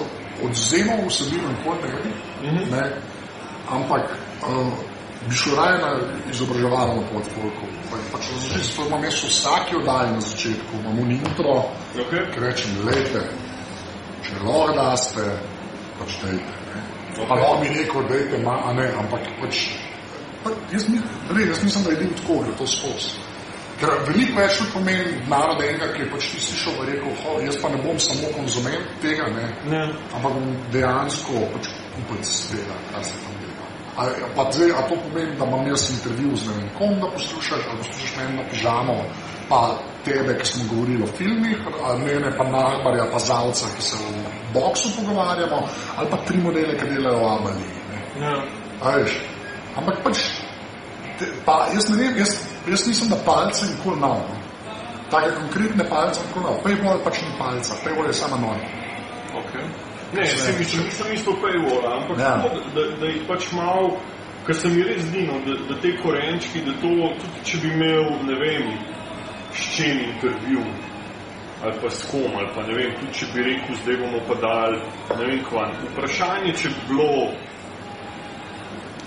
odzemam vsebino nikoli ne vidim, Mhm. ne, ampak uh, bi šel raje na izobraževalno pot folkov. Pa, pač razložiti, zato imam jaz vsaki oddaji na začetku, imam un intro, Okay. ki rečem, lejte, če lahko daste, pač dejte. Ne. Pa Ok. lahko bi rekel, dejte, ma, a ne, ampak pač, pa, jaz, mi, rej, jaz mislim, da je edin tako gre to skozi. Ker veliko več tudi pomeni narod enega, ki je pač ti slišal, pa je rekel, ho, jaz pa ne bom samo konzument tega, ne, Ne. ampak bom dejansko pač kupec tega, kar se tam dela. A, pa zdaj, a to pomeni, da imam jaz intervju z ne vem kom, da poslušaš, ali poslušaš meni na pižamo, pa tebe, ki smo govorili o filmih, ali mene pa Nahbarja, pa Zavca, ki se v boksu pogovarjamo, ali pa tri modele, ki delajo v Abali. Ne. Ja. Ampak pač, te, pa jaz ne vem, jaz, jaz nisem na palce nikoli nal. No. Take konkretne palce nikoli nal. Paywall pač ni palca, paywall je samo noj. Okay. Ne, se mi še nisem isto paywalla, ampak Ja. ja. da, da jih pač malo, ker se mi res zdi, no, da, da te korenčki, da to, tudi če bi imel, ne vem, s čim intervju, ali pa s kom, ali pa ne vem, tudi če bi rekel, zdaj bomo pa dali, ne vem, kvan. Vprašanje, če bi bilo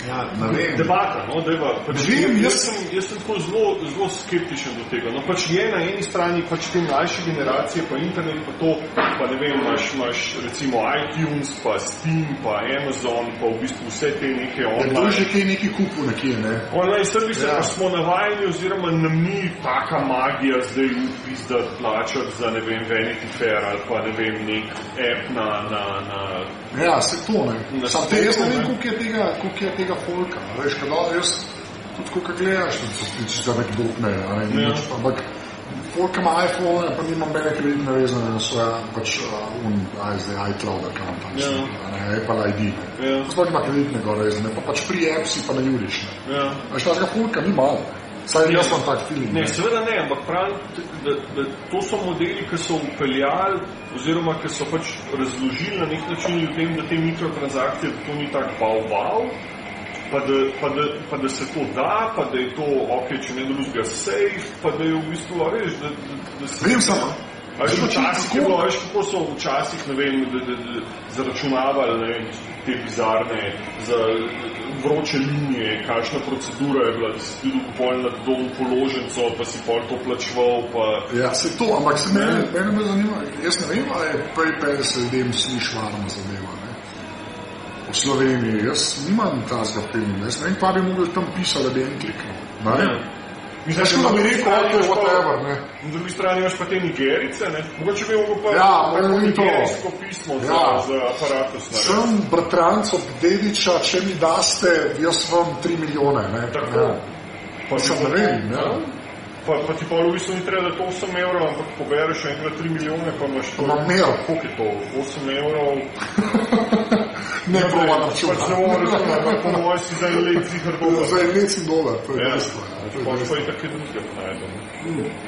Ja, debata, no, deva, pač, vem, jaz, jaz- sem, jaz sem tako zelo, zelo skeptičen do tega. No, pač je na eni strani pač te mlajše generacije, pa internet, pa to, pa ne vem, imaš, imaš recimo iTunes, pa Steam, pa Amazon, pa v bistvu vse te neke Ja, to online. že kaj neki kupu nekje, ne? Online servise ja. pa smo navajeni, oziroma nam ni taka magija zdaj upizdati plačati za ne vem Vanity Fair ali pa ne vem nek app na, na, na Ja, se to ne. Sam te, jaz ne vem, ne. koliko je tega, koliko je tega folka. Veš, kada jaz tudi koliko gledaš, da se tiče za nek drug ne, a ne, Ja. ampak folk ima iPhone, pa nima mene kreditne vezane na svoje, pač uh, un, aj zdaj iCloud account, ali Ja. ja. ne, Apple ID. Ne. Ja. Sploh ima kreditnega vezane, pa pač pri appsi pa na juriš. Ne. ja. Veš, tega folka ni malo. Saj jaz imam tak film. Ne, seveda ne, ampak pravim, da, da to so modeli, ki so upeljali oziroma ki so pač razložili na nek način ljudem, da te mikrotransakcije, da to ni tako bau-bau, pa da, pa, da, pa da se to da, pa da je to, ok, če ne drugega, safe, pa da je v bistvu, a veš, da, da, da se... Vem samo. A veš, včasih je bilo, veš, kako so včasih, ne vem, da, da, da, zaračunavali, ne vem, te bizarne, za vroče linije, kakšna procedura je bila, da si ti dovolj na dom položenco, pa si pol to plačeval, pa... Ja, se to, ampak se mene, mene me zanima, jaz ne vem, ali je PayPal se ljudem sliš varno zadeva, ne? V Sloveniji, jaz nimam tazga filma, jaz ne vem, pa bi mogli tam pisati, da bi en kliknil, ne? Ja. Mislim, Jaz pa bi rekel, ok, whatever, ne? Na drugi strani imaš pa te nigerice, ne? Mogoče bi mogel pa Ja, meni ni to. nigerijsko pismo za, Ja. za aparatus narediti. Sem bratranc od dediča, če mi daste, jaz vam 3 milijone, ne? Tako. Ja. Pa Sem ti ne pa- vem, ne? Ja. Pa, pa ti pa v bistvu ni treba, da je to 8 evrov, ampak pobereš enkrat 3 milijone, pa imaš to. Imam mer. Koliko je to? 8 evrov? [LAUGHS] Ne prova na Pač ne bomo računali, ampak po mojem si za en let zihar dober. Za en let si dolar, to je Ja. dejstvo. ja, to je Pa pa je tako drugega najdemo.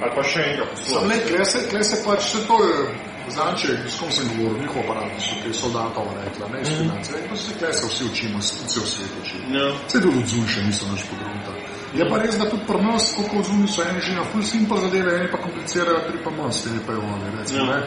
Ali pa še enega Sam posla. ne, kle se, kle se pač, se to je, znači, s kom sem govoril, njihov aparat, so te soldatov rekla, ne, s finance, to se kle se vsi učimo, se v svetu učimo. Ja. Vse tudi od zunaj še niso naš podrobno. Je pa res, da tudi pri nas, koliko od zunaj so eni že na full simple zadeve, eni pa komplicirajo tri pa manj s temi pejoni, recimo, Ja. ne,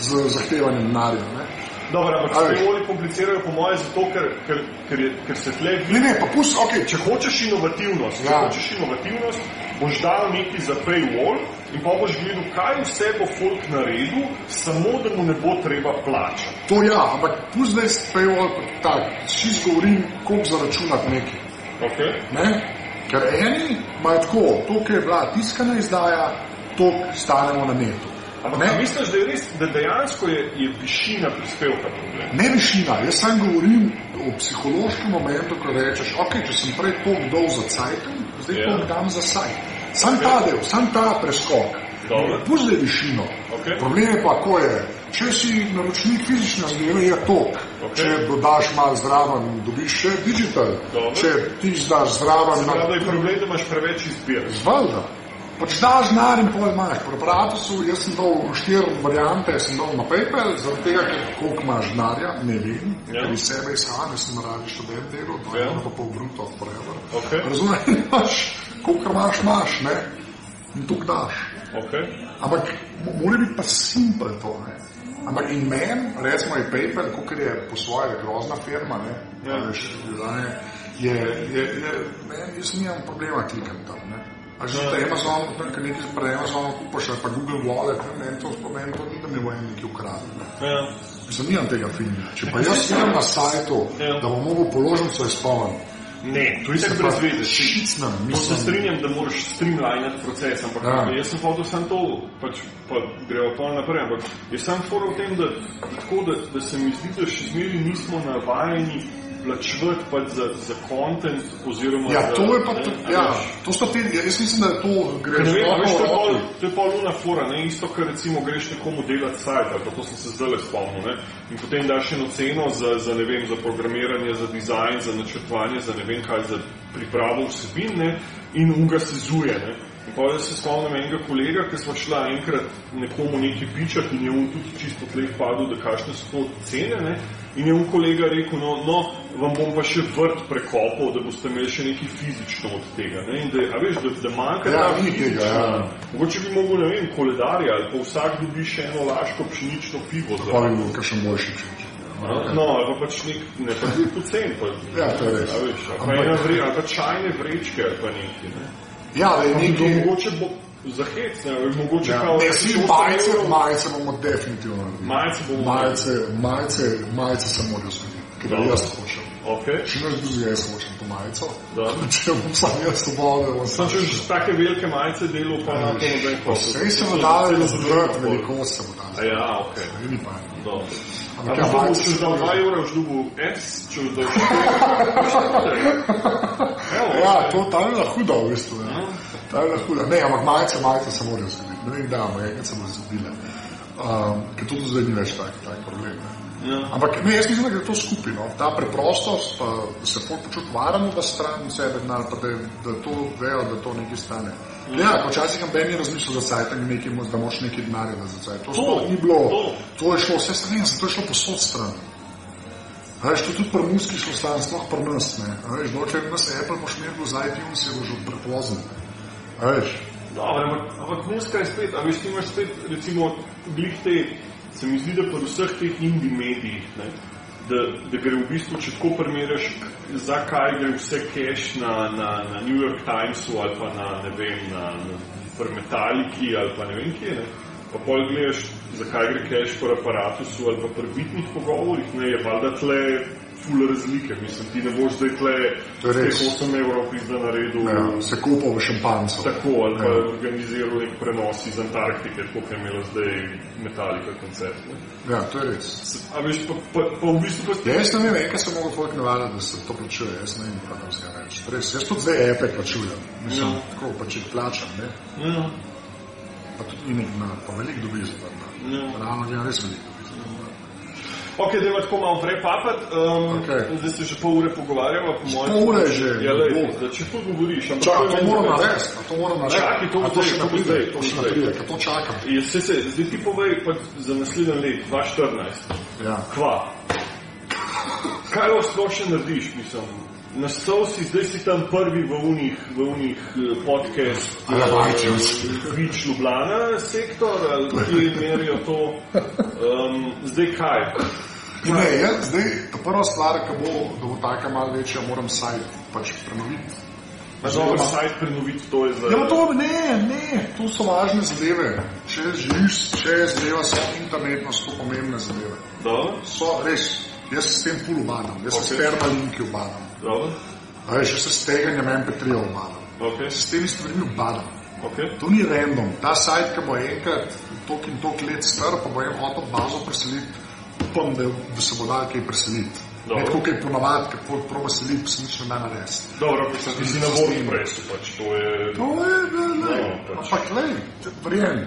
z zahtevanjem denarja, ne. Dobro, ampak se oni komplicirajo po mojem zato, ker, ker, ker, je, ker se tle Ne, ne, pa pust, ok, Če hočeš inovativnost, če Ja. hočeš inovativnost, boš dal nekaj za paywall in pa boš gledal, kaj vse bo folk naredil, samo da mu ne bo treba plačati. to ja, ampak pust zdaj paywall, tak, čist govorim, koliko zaračunati nekaj. Okay? Ne? Ker eni imajo tako, to, kar je bila tiskana izdaja, to stanemo na netu. Ampak misliš, da, je res, da dejansko je, je višina prispevka problem? Ne višina, jaz sam govorim o psihološkem momentu, ko rečeš, ok, če sem prej toliko dol za cajtom, zdaj Ja. yeah. toliko dam za sajt. Sam ta del, sam ta preskok. Pusti zdaj višino. Okej. Problem je pa, ko je, če si naročnik fizične zadeve, je tok. Okej. Če dodaš malo zraven, dobiš še digital. Dobro. Če ti zdaš zraven, Se pravi, da je problem, da imaš preveč izbir. Valjda. Pač daš denar in pol imaš. Pri aparatusu jaz sem dal štiri variante, sem dal na PayPal, zaradi tega, ker koliko imaš denarja, ne vem, Ja. ker iz sebe izhajam, jaz sem radi študent delal, to Ja. je eno pa pol bruto forever. Okej. Razumeš, [LAUGHS] imaš, koliko imaš, imaš, ne? In to daš. Okay? Ampak mo- mora biti pa simpel to, ne? Ampak in meni, recimo je PayPal, kot je po svoje grozna firma, ne? Ja. Ja. Veš, ne, je, je, je, meni, jaz nimam problema klikati tam, ne? Že ja. Amazon, tam, ker nekaj pred Amazonom kupaš, ali pa Google Wallet, meni to spomeni, to ni, da mi bo en nekaj ukradel, ne? Ja. Mislim, nimam tega filma. Če pa jaz vidim na sajtu, Ja. da bom mogel položnico izpolniti, Ne, to je tako brez veze. šicnem, To se mislim. strinjam, da moraš streamlinati proces, ampak Ja. ja. jaz sem hotel samo to, pač, pa gremo pa naprej, ampak jaz sem fora v tem, da, tako, da, da se mi zdi, da še zmeri nismo navajeni plačevati pač za, za content oziroma Ja, za, to je pa, ne, a ja, veš. to sta te, ja, jaz mislim, da to gre Ker ne veš, to je pol, to je pol luna fora, ne, isto, kar recimo greš nekomu delati sajt, ali pa to sem se zdaj spomnil, ne, in potem daš eno ceno za, za, ne vem, za programiranje, za dizajn, za načrtovanje, za ne vem kaj, za pripravo vsebin, ne, in unga se zuje, ne. In pa jaz se spomnim enega kolega, ki smo šla enkrat nekomu nekaj pičati in je on tudi čisto tleh padel, da kakšne so to cene, ne, in je on kolega rekel, no, no, vam bom pa še vrt prekopal, da boste imeli še nekaj fizično od tega, ne, in da, a veš, da, da manjka Ja, ta fizična- ja. Mogoče bi mogel, ne vem, koledarja ali pa vsak dobi še eno laško pšenično pivo. Pa Za, bi bil kakšen boljši če. no, ali pa pač nek, ne pa tudi pocen. Pa, Ja, to je res. A veš, ali pa, vre, ali pa čajne vrečke ali pa neki. Ne. Ja, Nekaj... nekaj... Mogoče bo za hec, ne, mogoče Ja, kao... ne, si majice, majice bomo definitivno naredili. Majice bomo Majice, majice, majice se morajo zgoditi, ker Dobro. jaz hočem. Okay. Če ne drugega, jaz hočem to majico. Dobro. [LAUGHS] Če bom sam jaz svobodel, bom Sam sam če že take velike majice delo, pa na to noben posel. Vse se bo dalo razbrati, velikost se bo dalo. ja, ok. Ni pa. Dobro. Ampak ja, če majice boš se dal morajo 2 evra, boš dobil S, če boš dal 4 [LAUGHS] Ja, to tam je hudo, v bistvu. Ja. Tam je lahko. Ne, ampak majice, majice se morajo zgoditi. Ne vem, da, ampak enkrat se bodo zgodile. Um, ker to zdaj ni več tak, tak problem. Ne. Ja. Ampak ne, jaz mislim, da gre to skupaj. No. Ta preprostost, pa da se počuti varen, da stran sebe, denar, pa da, da to vejo, da to nekaj stane. Ja, počasih sem Ben je razmišljal za sajtem, nekaj, da moš nekaj denarja za sajt. To, To, ni bilo, to. to. je šlo vse stran, to je šlo posod stran. Veš, to je tudi pri muski šlo stran, sploh pri nas. Ne. Veš, dokler nas Apple boš imel za iTunes, je bo že prepozno. Dobro, ampak, ampak muska je spet, a veš, ti imaš spet, recimo, glih te, se mi zdi, da pri vseh teh indie medijih, ne, da, da gre v bistvu, če tako primerjaš, zakaj gre vse cash na, na, na New York Timesu ali pa na, ne vem, na, na Metaliki ali pa ne vem kje, ne, pa pol gledaš, zakaj gre cash pri aparatusu ali pa pri bitnih pogovorih, ne, je valjda tle ful razlike, mislim, ti ne boš zdaj tle To je res. teh 8 evrov pizda naredil. ja, se kupal v šampancu. Tako, ali pa Ja. organiziral nek prenos iz Antarktike, kot je imela zdaj Metallica koncert. Ne. Ja, to je res. A veš, pa, pa, pa v bistvu pa Ja, jaz ne vem, enkrat sem mogel folk navaditi, da se to plačuje, jaz ne vem, kaj tam se reče. Res, jaz tudi zdaj epe plačujem, mislim, Ja. tako pa če jih plačam, ne, Ja, pa tudi inek na, pa veliko dobiš za to. Ja. Realno gledam, res veliko. Ok, da tako malo prepapat, um, Okej. zdaj se že pol ure pogovarjamo. Po mojem, pol ure že, Ja, lej, da če to govoriš, ampak je to meni moram narediti, to moram narediti. Čakaj, to še to ne bo zdaj, to to še pride, ker to čakam. Je, se, se, zdaj ti povej pa za naslednji let, 2014. Ja. Kva? Kaj lahko sploh še narediš, mislim? Nastal si, zdaj si tam prvi v unih, v unih eh, podcast, Ja, iTunes. Vič Ljubljana sektor, ali kje merijo to. Um, zdaj kaj? Ne, jaz zdaj, ta prva stvar, ki bo, da bo taka malo večja, moram sajt pač prenoviti. Na dober sajt prenoviti to je za... Ja, pa to ne, ne, to so važne zadeve. Če živiš, če je zadeva samo internetno, so to pomembne zadeve. Dobro, So res, jaz se s tem pul ubadam, jaz se s dobro, A veš, jaz se s teganjem MP3 ubadam. ok, Jaz se s temi stvarmi ubadam. ok. To ni random. Ta sajt, ki bo enkrat tok in tok let star, pa bo en hotel bazo preseliti, upam, da, da se bo dal kaj preseliti. Ne tako, je ponavadi, ki folk proba seliti, pa se nič ne da narediti. Dobro, pa sem ti si na WordPressu, pač to je... To je, ne, ne. No, pač. Ampak, lej, verjem.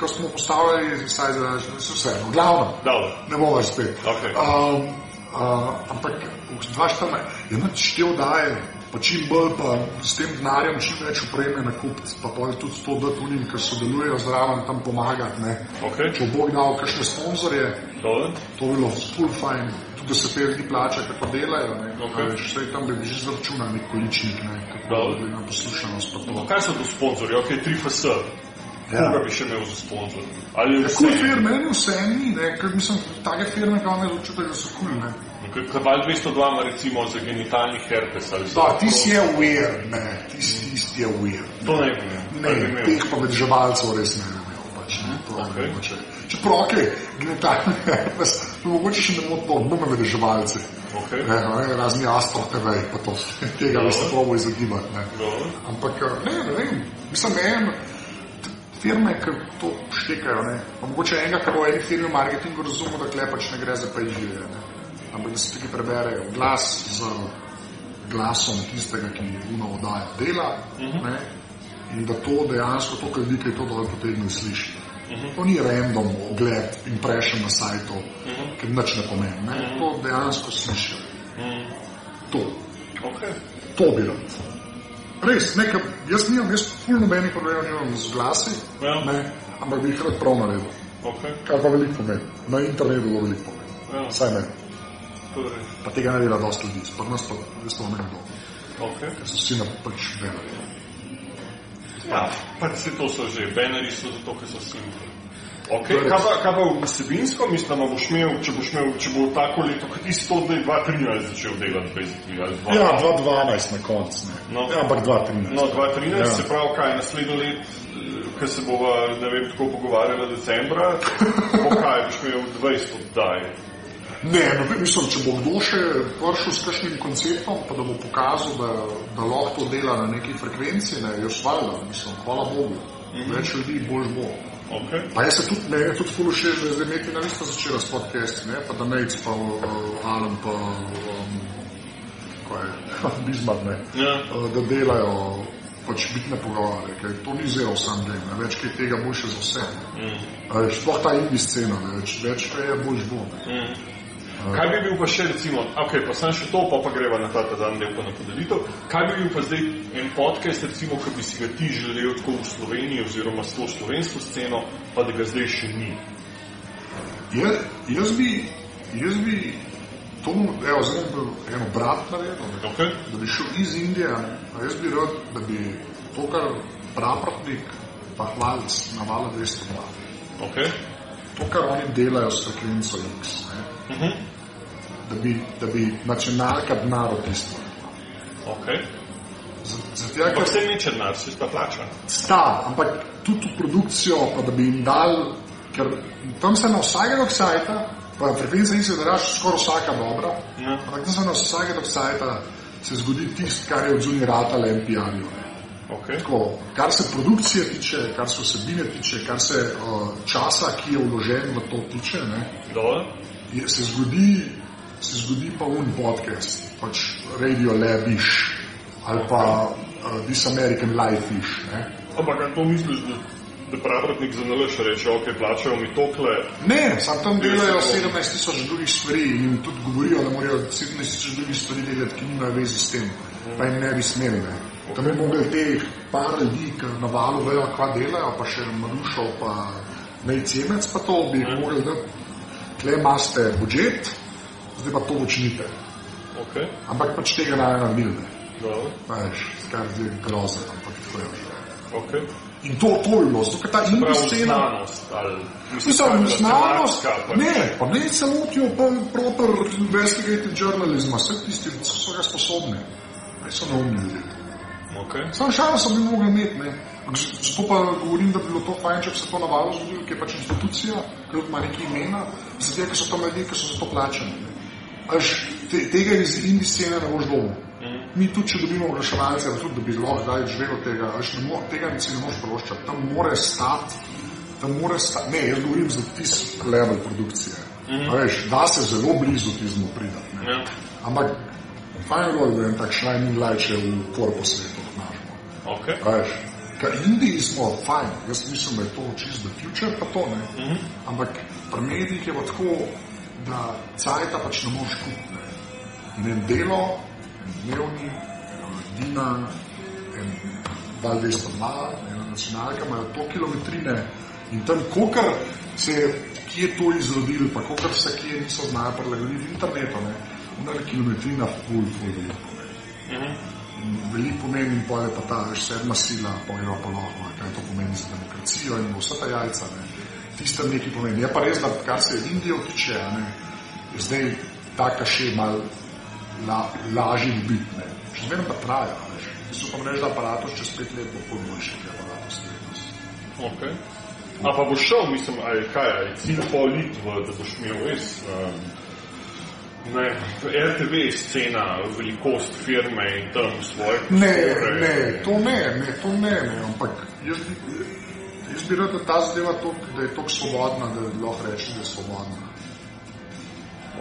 Ko smo postavili, saj za vse, no, glavno, Dobro, ne bomo spet. Ok. Um, uh, ampak v 2014 je noč štev daje, pa čim bolj pa s tem denarjem čim več opreme nakupiti, pa pol tudi to dati unim, ki sodelujejo zraven tam pomagati. Ne. ok, Če bo dal kakšne sponzorje, dobro, to bi bilo full fajn, tudi da se te ljudi plača, kako delajo. Ne. Ok. A Veš, saj tam bi že zračunal nek količnik, ne, kako bi na poslušanost pa. Kaj so to sponzorji? Ok, 3FS. Ja. Koga bi še imel za sponzor? Ja, kul firme, meni vse ni, ne, ker mislim, take firme, ki je občutek, da so kul, ne. Kabal 202 ima recimo za genitalni herpes ali. Da, ti si je weird, ne, tisti je weird. To ne bi imel. Ne, teh pa med živalcev res ne bi imel, pač, ne, to Ok. okay. mogoče. Čeprav, ok, genitalni herpes, mogoče še ne bo to, bomo med živalce. Ok. Ne, ne, razni astro TV, pa to, tega bi se probo izogibati, ne. Dobro. Ampak, eh, ne, ne vem, mislim, ne vem, firme, ki to štekajo, ne, pa mogoče enega, ki bo eni firmi v marketingu razumel, da klepač ne gre za pejžije, ne, ampak da se tukaj preberejo glas z glasom tistega, ki uno oddaja dela, ne, in da to dejansko to, kar ljudi, ki to dol potegne, sliši. To ni random ogled, impression na sajtu, ki nič ne pomeni, ne, to dejansko slišijo. To. Ok. To bi rad. Res, nekaj, jaz nimam, jaz ful nobenih problemov nimam z glasi, Ja. ne, ampak bi jih rad prav naredil. Ok. Kar pa veliko pomeni. Na internetu bo veliko pomeni. Ja. Saj ne. To je res. Pa tega ne dela dosti ljudi, pa nas pa res to ne kdo. Ok. Ker so vsi na pač verali. Ja, pač se to so že, banneri so zato, ker so simpli. Ok, To je res. kaj pa, kaj pa vsebinsko, mislim, da boš imel, če boš imel, če bo tako leto, kot ti si to zdaj 2013 začel delati, basically, ali 2012. Ja, 2012 na koncu, ne. No. Ja, ampak 2013. No, 2013 Ja. se pravi, kaj naslednje let, ker se bova, ne vem, tako pogovarjala decembra, bo kaj, boš imel 20 oddaj. Ne, ne vem, mislim, če bo kdo še prišel s kakšnim konceptom, pa da bo pokazal, da, da lahko to dela na neki frekvenci, ne, jaz valjda, mislim, hvala Bogu. Več ljudi, boljš bo. Ok, Pa jaz se tudi, ne, je tudi ful všeč, da zdaj Metina lista začela s podcasti, ne, pa da Nejc, pa uh, Alan, pa um, kaj je, [LAUGHS] Bismarck, ne, ja, uh, da delajo pač bitne pogovore, ker to ni zelo sam game, ne, več kaj tega bo še za vse. Mm. Sploh ta indie scena, ne, več, več kaj je, boš bo. Ne. Mm. Kaj bi bil pa še, recimo, ok, pa sem še to, pa pa greva na ta ta dan del pa na podelitev. Kaj bi bil pa zdaj en podcast, recimo, ki bi si ga ti želel tako v Sloveniji oziroma s to slovensko sceno, pa da ga zdaj še ni? Jaz, jaz bi, jaz bi to, evo, zdaj bi en obrat naredil, ne, Okay. da bi šel iz Indije, a jaz bi rad, da bi to, kar praprotnik pa hvalc na vala 202, Okay. to, kar oni delajo s frekvenco X, ne, Uh -huh. da bi, da bi nacionalka denar otisnila. okay. Zato, Ampak ker vse ni črnar, si pa plača. sta, ampak tudi v produkcijo, pa da bi jim dal, ker tam se na vsakega sajta, pa frekvenca X je draž skoraj vsaka dobra, Ja. ampak tam se na vsakega sajta se zgodi tisto, kar je od zunaj ratale NPR-ju. Okay. Tako, kar se produkcije tiče, kar se vsebine tiče, kar se uh, časa, ki je vložen v to tiče, ne, Dobro. Je, se, zgodi, se zgodi pa un podcast, pač Radio Labish ali pa uh, This American Life Ish. Ne. Ampak kaj to misliš, da, da pravratnik za nalaš reče, ok, plačajo mi tokle, Ne, sam tam delajo 17 tisoč drugih stvari in jim tudi govorijo, da morajo 17 tisoč drugih stvari delati, ki nimajo veze s tem, pa jim ne bi smeli. Ne. Tam bi mogli teh par ljudi, ki na valu vejo, kva delajo, pa še Marušov, pa Nejcemec, pa to bi jih mogli dati. Tle imate budžet, zdaj pa to počnite. ok, Ampak pač tega naredili. ne. Veš, kar je grozno, ampak tako je že. ok. In to, to je bilo, zato ker ta indie Prav scena. znanost, ali Mislim, znanost, tematika, pa- ne, pa ne celotijo pa proper investigative journalizma, vse tisti, ki so ga sposobni. Ne so neumni ljudje. Ok, Sam šanso bi mogli imeti, ne. Ampak Zato pa govorim, da bi bilo to fajn, če bi se to navalo zgodilo, ki je pač institucija, ki ima neki imena, zato ker so tam ljudje, ki so za to plačani. ne. Až te, tega iz indie scene ne boš dobil. Mi tudi, če dobimo oglaševalce, tudi da bi lahko zdaj živel od tega, až ne mo, tega si ne moreš privoščiti. Tam mora stati, tam mora stati. Ne, jaz govorim za tisti level produkcije. Mm -hmm. veš, da se zelo blizu tizmu pridati. ne. ja, Ampak fajn je bilo, da je en tak shining light še v korpusu našemu. ok, Veš, Ker Indiji smo fajn, jaz mislim, da je to čist the future, pa to ne. Mm -hmm. Ampak pri medijih je pa tako, da cajta pač ne moreš kupiti. ne. En delo, en dnevni, ledina, en val 202, ena nacionalka, imajo to kilometrine in tam, kokar se je kje to izrodilo, pa kokar se kje niso znali prilagoditi internetu, ne. Ona kilometrina ful, ful, veliko. ne. Veliko pomeni in pol je pa ta sedma sila, pojjo pa lahko, kaj to pomeni za demokracijo in vsa ta jajca. Ne. Tiste nekaj pomeni. Je pa res, da kar se Indijo tiče, ne, je zdaj taka še mal la, lažji biti. ne. Še zmeraj pa traja. Veš. So pa mrež, da aparatus čez pet let bo pol boljši, kot je aparatus letos. ok. A pa boš šel, mislim, aj kaj, aj cilj pol lit, v- da boš imel res, um, ne, RTV scena, velikost firme in tam svoje Ne, ne, to ne, ne, to ne, ne, ampak jaz bi, jaz bi rad, da ta zadeva tok, da je tako svobodna, da lahko rečem, da je svobodna.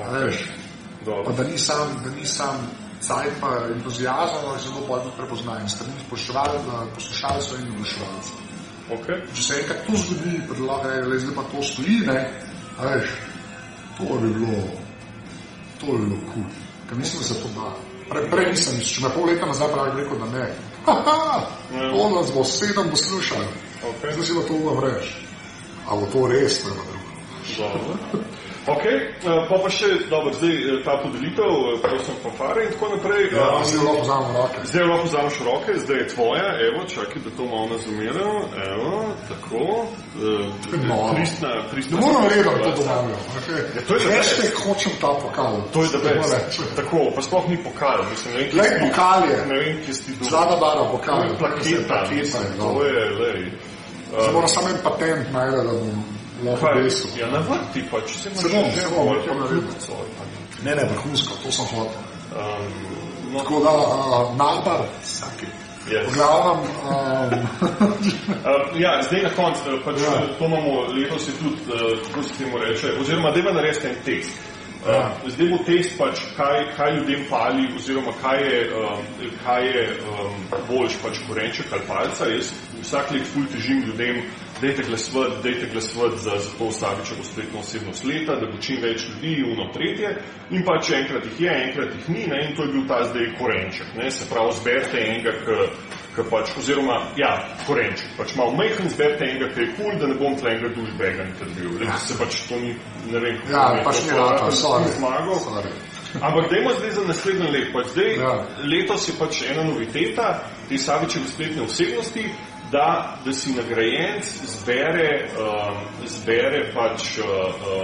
A Veš, pa Dobro. da ni sam, da ni sam cajt pa entuzijazem, ampak zelo bolj tudi prepoznajem strani poslušalcev in oglaševalcev. Ok, Če se enkrat to zgodi, da lahko reče, le zdaj pa to stoji, ne, veš, to bi bilo, to kul, cool. ker mislim, da se to da. Pre, prej nisem, če me pol leta nazaj pravi rekel, da ne. Haha, to nas bo sedem poslušali. ok, Zdaj si pa to uvem reči. A bo to res, je pa drugo. Ok, uh, pa pa še, dobro, zdaj eh, ta podelitev, eh, prosim, fanfare in tako naprej. Ja, Um, zdaj lahko vzamem roke. Zdaj lahko vzameš v roke, zdaj je tvoja, evo, čakaj, da to malo nazumiram, evo, tako, pristna, pristna. Ne moram redno to situacija. domavljam. Ja, to je za Več te hočem ta pokal. To je da best. rečem. Tako, pa sploh ni pokal, mislim, ne vem, kje si- pokal je. Ne vem, kje si ti dobil. Zlata bara pokal. Plaketa, Plaketa mislim, je, to no. je, lej. Zdaj moram samo en patent najti, da bom Kaj, desel. ja, na vrti pač, se imaš bom, že nekaj pa kljubico Ne, ne, vrhunsko, to sem hotel. Um, no, Tako da, uh, nabar, vsaki. Yes. Glavnem, um, [LAUGHS] Uh, ja, zdaj na koncu, pač, Ja. ja. to imamo letos je tudi, uh, kako se temu reče, oziroma da ima narediti en test. Uh, zdaj bo test, pač, kaj, kaj ljudem pali, oziroma kaj je, um, kaj je um, boljš, pač korenček ali palca. Jaz vsak let ful težim ljudem, dajte glasovati, dajte glasovati za, za to Savičevo spletno osebnost leta, da bo čim več ljudi, uno tretje. In pač enkrat jih je, enkrat jih ni, ne? in to je bil ta zdaj korenček. Ne? Se pravi, zberite enega, ki pač, oziroma, ja, korenček. Pač malo mehen zberite enega, ki je kul, cool, da ne bom tle enega dušbega intervju. Ja. Se pač to ni, ne vem, kako ja, pač ni rado, so zmagal. Ampak dajmo zdaj za naslednje leto. Pač zdaj, ja. Letos je pač ena noviteta te Savičeve spletne osebnosti, da, da si nagrajenc zbere, um, zbere pač uh,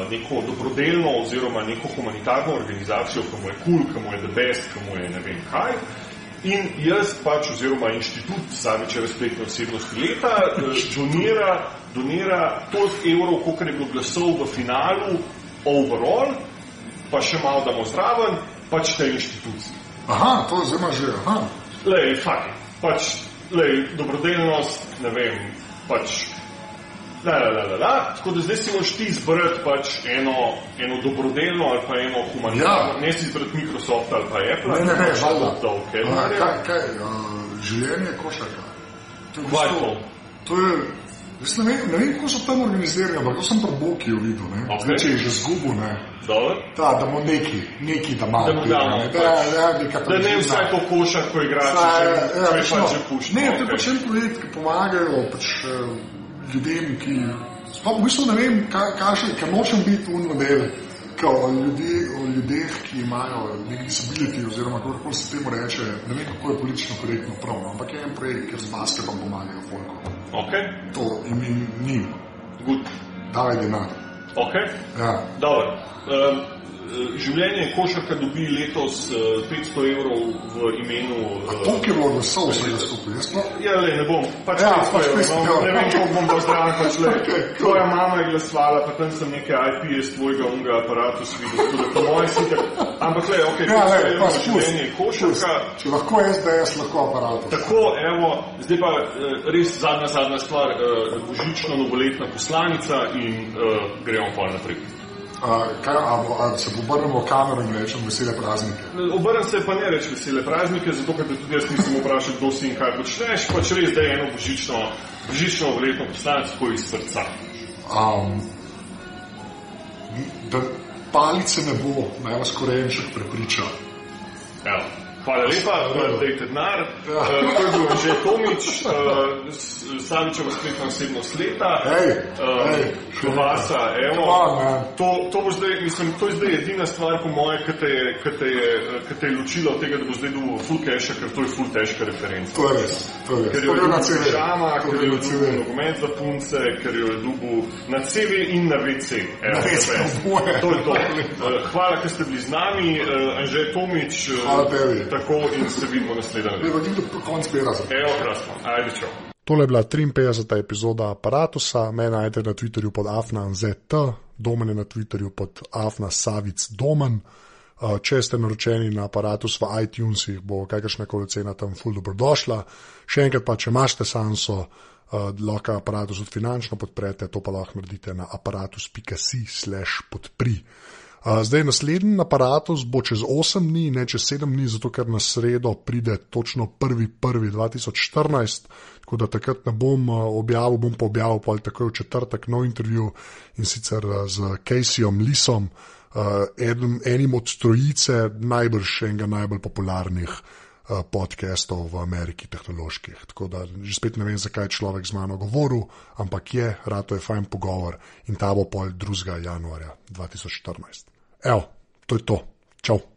neko dobrodelno oziroma neko humanitarno organizacijo, ki mu je kul, cool, ki mu je the best, ki mu je ne vem kaj. In jaz pač, oziroma inštitut Savičeve spletne osebnosti leta, donira, donira toliko evrov, koliko je bilo glasov v finalu, overall, pa še malo damo zraven, pač te inštitucije. Aha, to zelo že, aha. Lej, fakt, pač, lej, dobrodelnost, ne vem, pač, la, la, la, la, la. Tako da zdaj si moraš ti izbrati pač eno, eno dobrodelno ali pa eno humanitarno, ja. ne si izbrati Microsoft ali pa Apple. Ne, ne, ne, pač valjda. to, okay, A, kaj, kaj, uh, življenje košarka. To je, v bistvu- to je, jaz ne vem, ne vem, kako so tam organizirani, ampak to sem pri Boki videl, ne. Ok. Zdaj, če je že zgubil, ne. Dobro. Ta, da mu neki, neki da malo. Da mu damo, ne, pač. da, da, neka Da ne to košarko igrač, Saj, če, ja, pač no. že pušno. Ne, to je pač en projekt, ki pomagajo pač, eh, ljudem, ki. Sploh v bistvu ne vem, kaj, kaj, še- ker nočem biti un model. O, ljudi, o ljudeh, ki imajo nek disability, oziroma kako se temu reče, ne vem, kako je politično korektno prav, no, ampak je en projekt, kjer z basketom pomagajo folku. Ok, To in njim, good. davaj denar. Ok, Ja. dobro. Um, življenje košarka dobi letos uh, 500 evrov v imenu. A Uh, to, ki je bilo glasov vsega skupaj, jaz sploh Ja, le, ne bom. Pač Ja, ja, pač 500 pač evrov. ne vem, koliko bom dal zraven, pač le. [LAUGHS] Tvoja mama je glasovala, pa tam sem nekaj z tvojega unga aparatu videl, tako da po mojem si tak. Ampak le, ok, Ja, le, 500 evrov pač življenje košarka. Če lahko SDS, lahko aparat. Tako, evo, zdaj pa eh, res zadnja, zadnja stvar, eh, božično novoletna poslanica in gremo pa naprej. A, kaj, a, bo- a se obrnemo v kamero in rečemo vesele praznike. Obrnem se pa ne reči vesele praznike, zato ker tudi jaz nisem vprašal, kdo si in kaj počneš, pač res, da je eno božično, božično novoletno poslanec, tako iz srca. Um, da palice ne bo, naj vas korenček prepriča. Evo. Hvala lepa, dajte denar. Ja. Uh, to je bil že Tomič, uh, Savičeva spletna osebnost leta. Ej, ej, Klobasa, evo. To, to, bo zdaj, mislim, to je zdaj edina stvar, po moje, ki te, je- ki te, je, ki te je ločila od tega, da bo zdaj dobil full cache, ker to je full težka referenca. To je res, to je res. Ker jo je dobil pižama, ker jo je dobil nogomet za punce, ker jo je dobil na CV in na WC. Evo, Na WC, to je-. To Hvala, ker ste bili z nami, Anže Tomič. Hvala tebi. Tako in se vidimo naslednji. Ne, pa ti do konc bera za. Evo, krasno. Ajde, čau. Tole je bila 53. epizoda aparata. Me najdete na Twitterju pod afnanzt, domen je na Twitterju pod afnasavic.domen. Uh, Če ste naročeni na aparatus v iTunesih, bo kakršna koli cena tam ful dobrodošla. Še enkrat pa, če imate sanso, uh, lahko aparatus tudi finančno podprete, to pa lahko naredite na aparatus.si/slash podpri. Zdaj naslednji aparatus bo čez 8 dni, ne čez 7 dni, zato ker na sredo pride točno 1.1.2014, tako da takrat ne bom objavil, bom pa objavil pa takoj v četrtek nov intervju in sicer z Caseyom Lisom, uh, enim, od trojice najbrž enega najbolj popularnih podcastov v Ameriki, tehnoloških. Tako da že spet ne vem, zakaj je človek z mano govoril, ampak je, rado je fajn pogovor in ta bo pol 2. januarja 2014. Evo, to je to. Čau.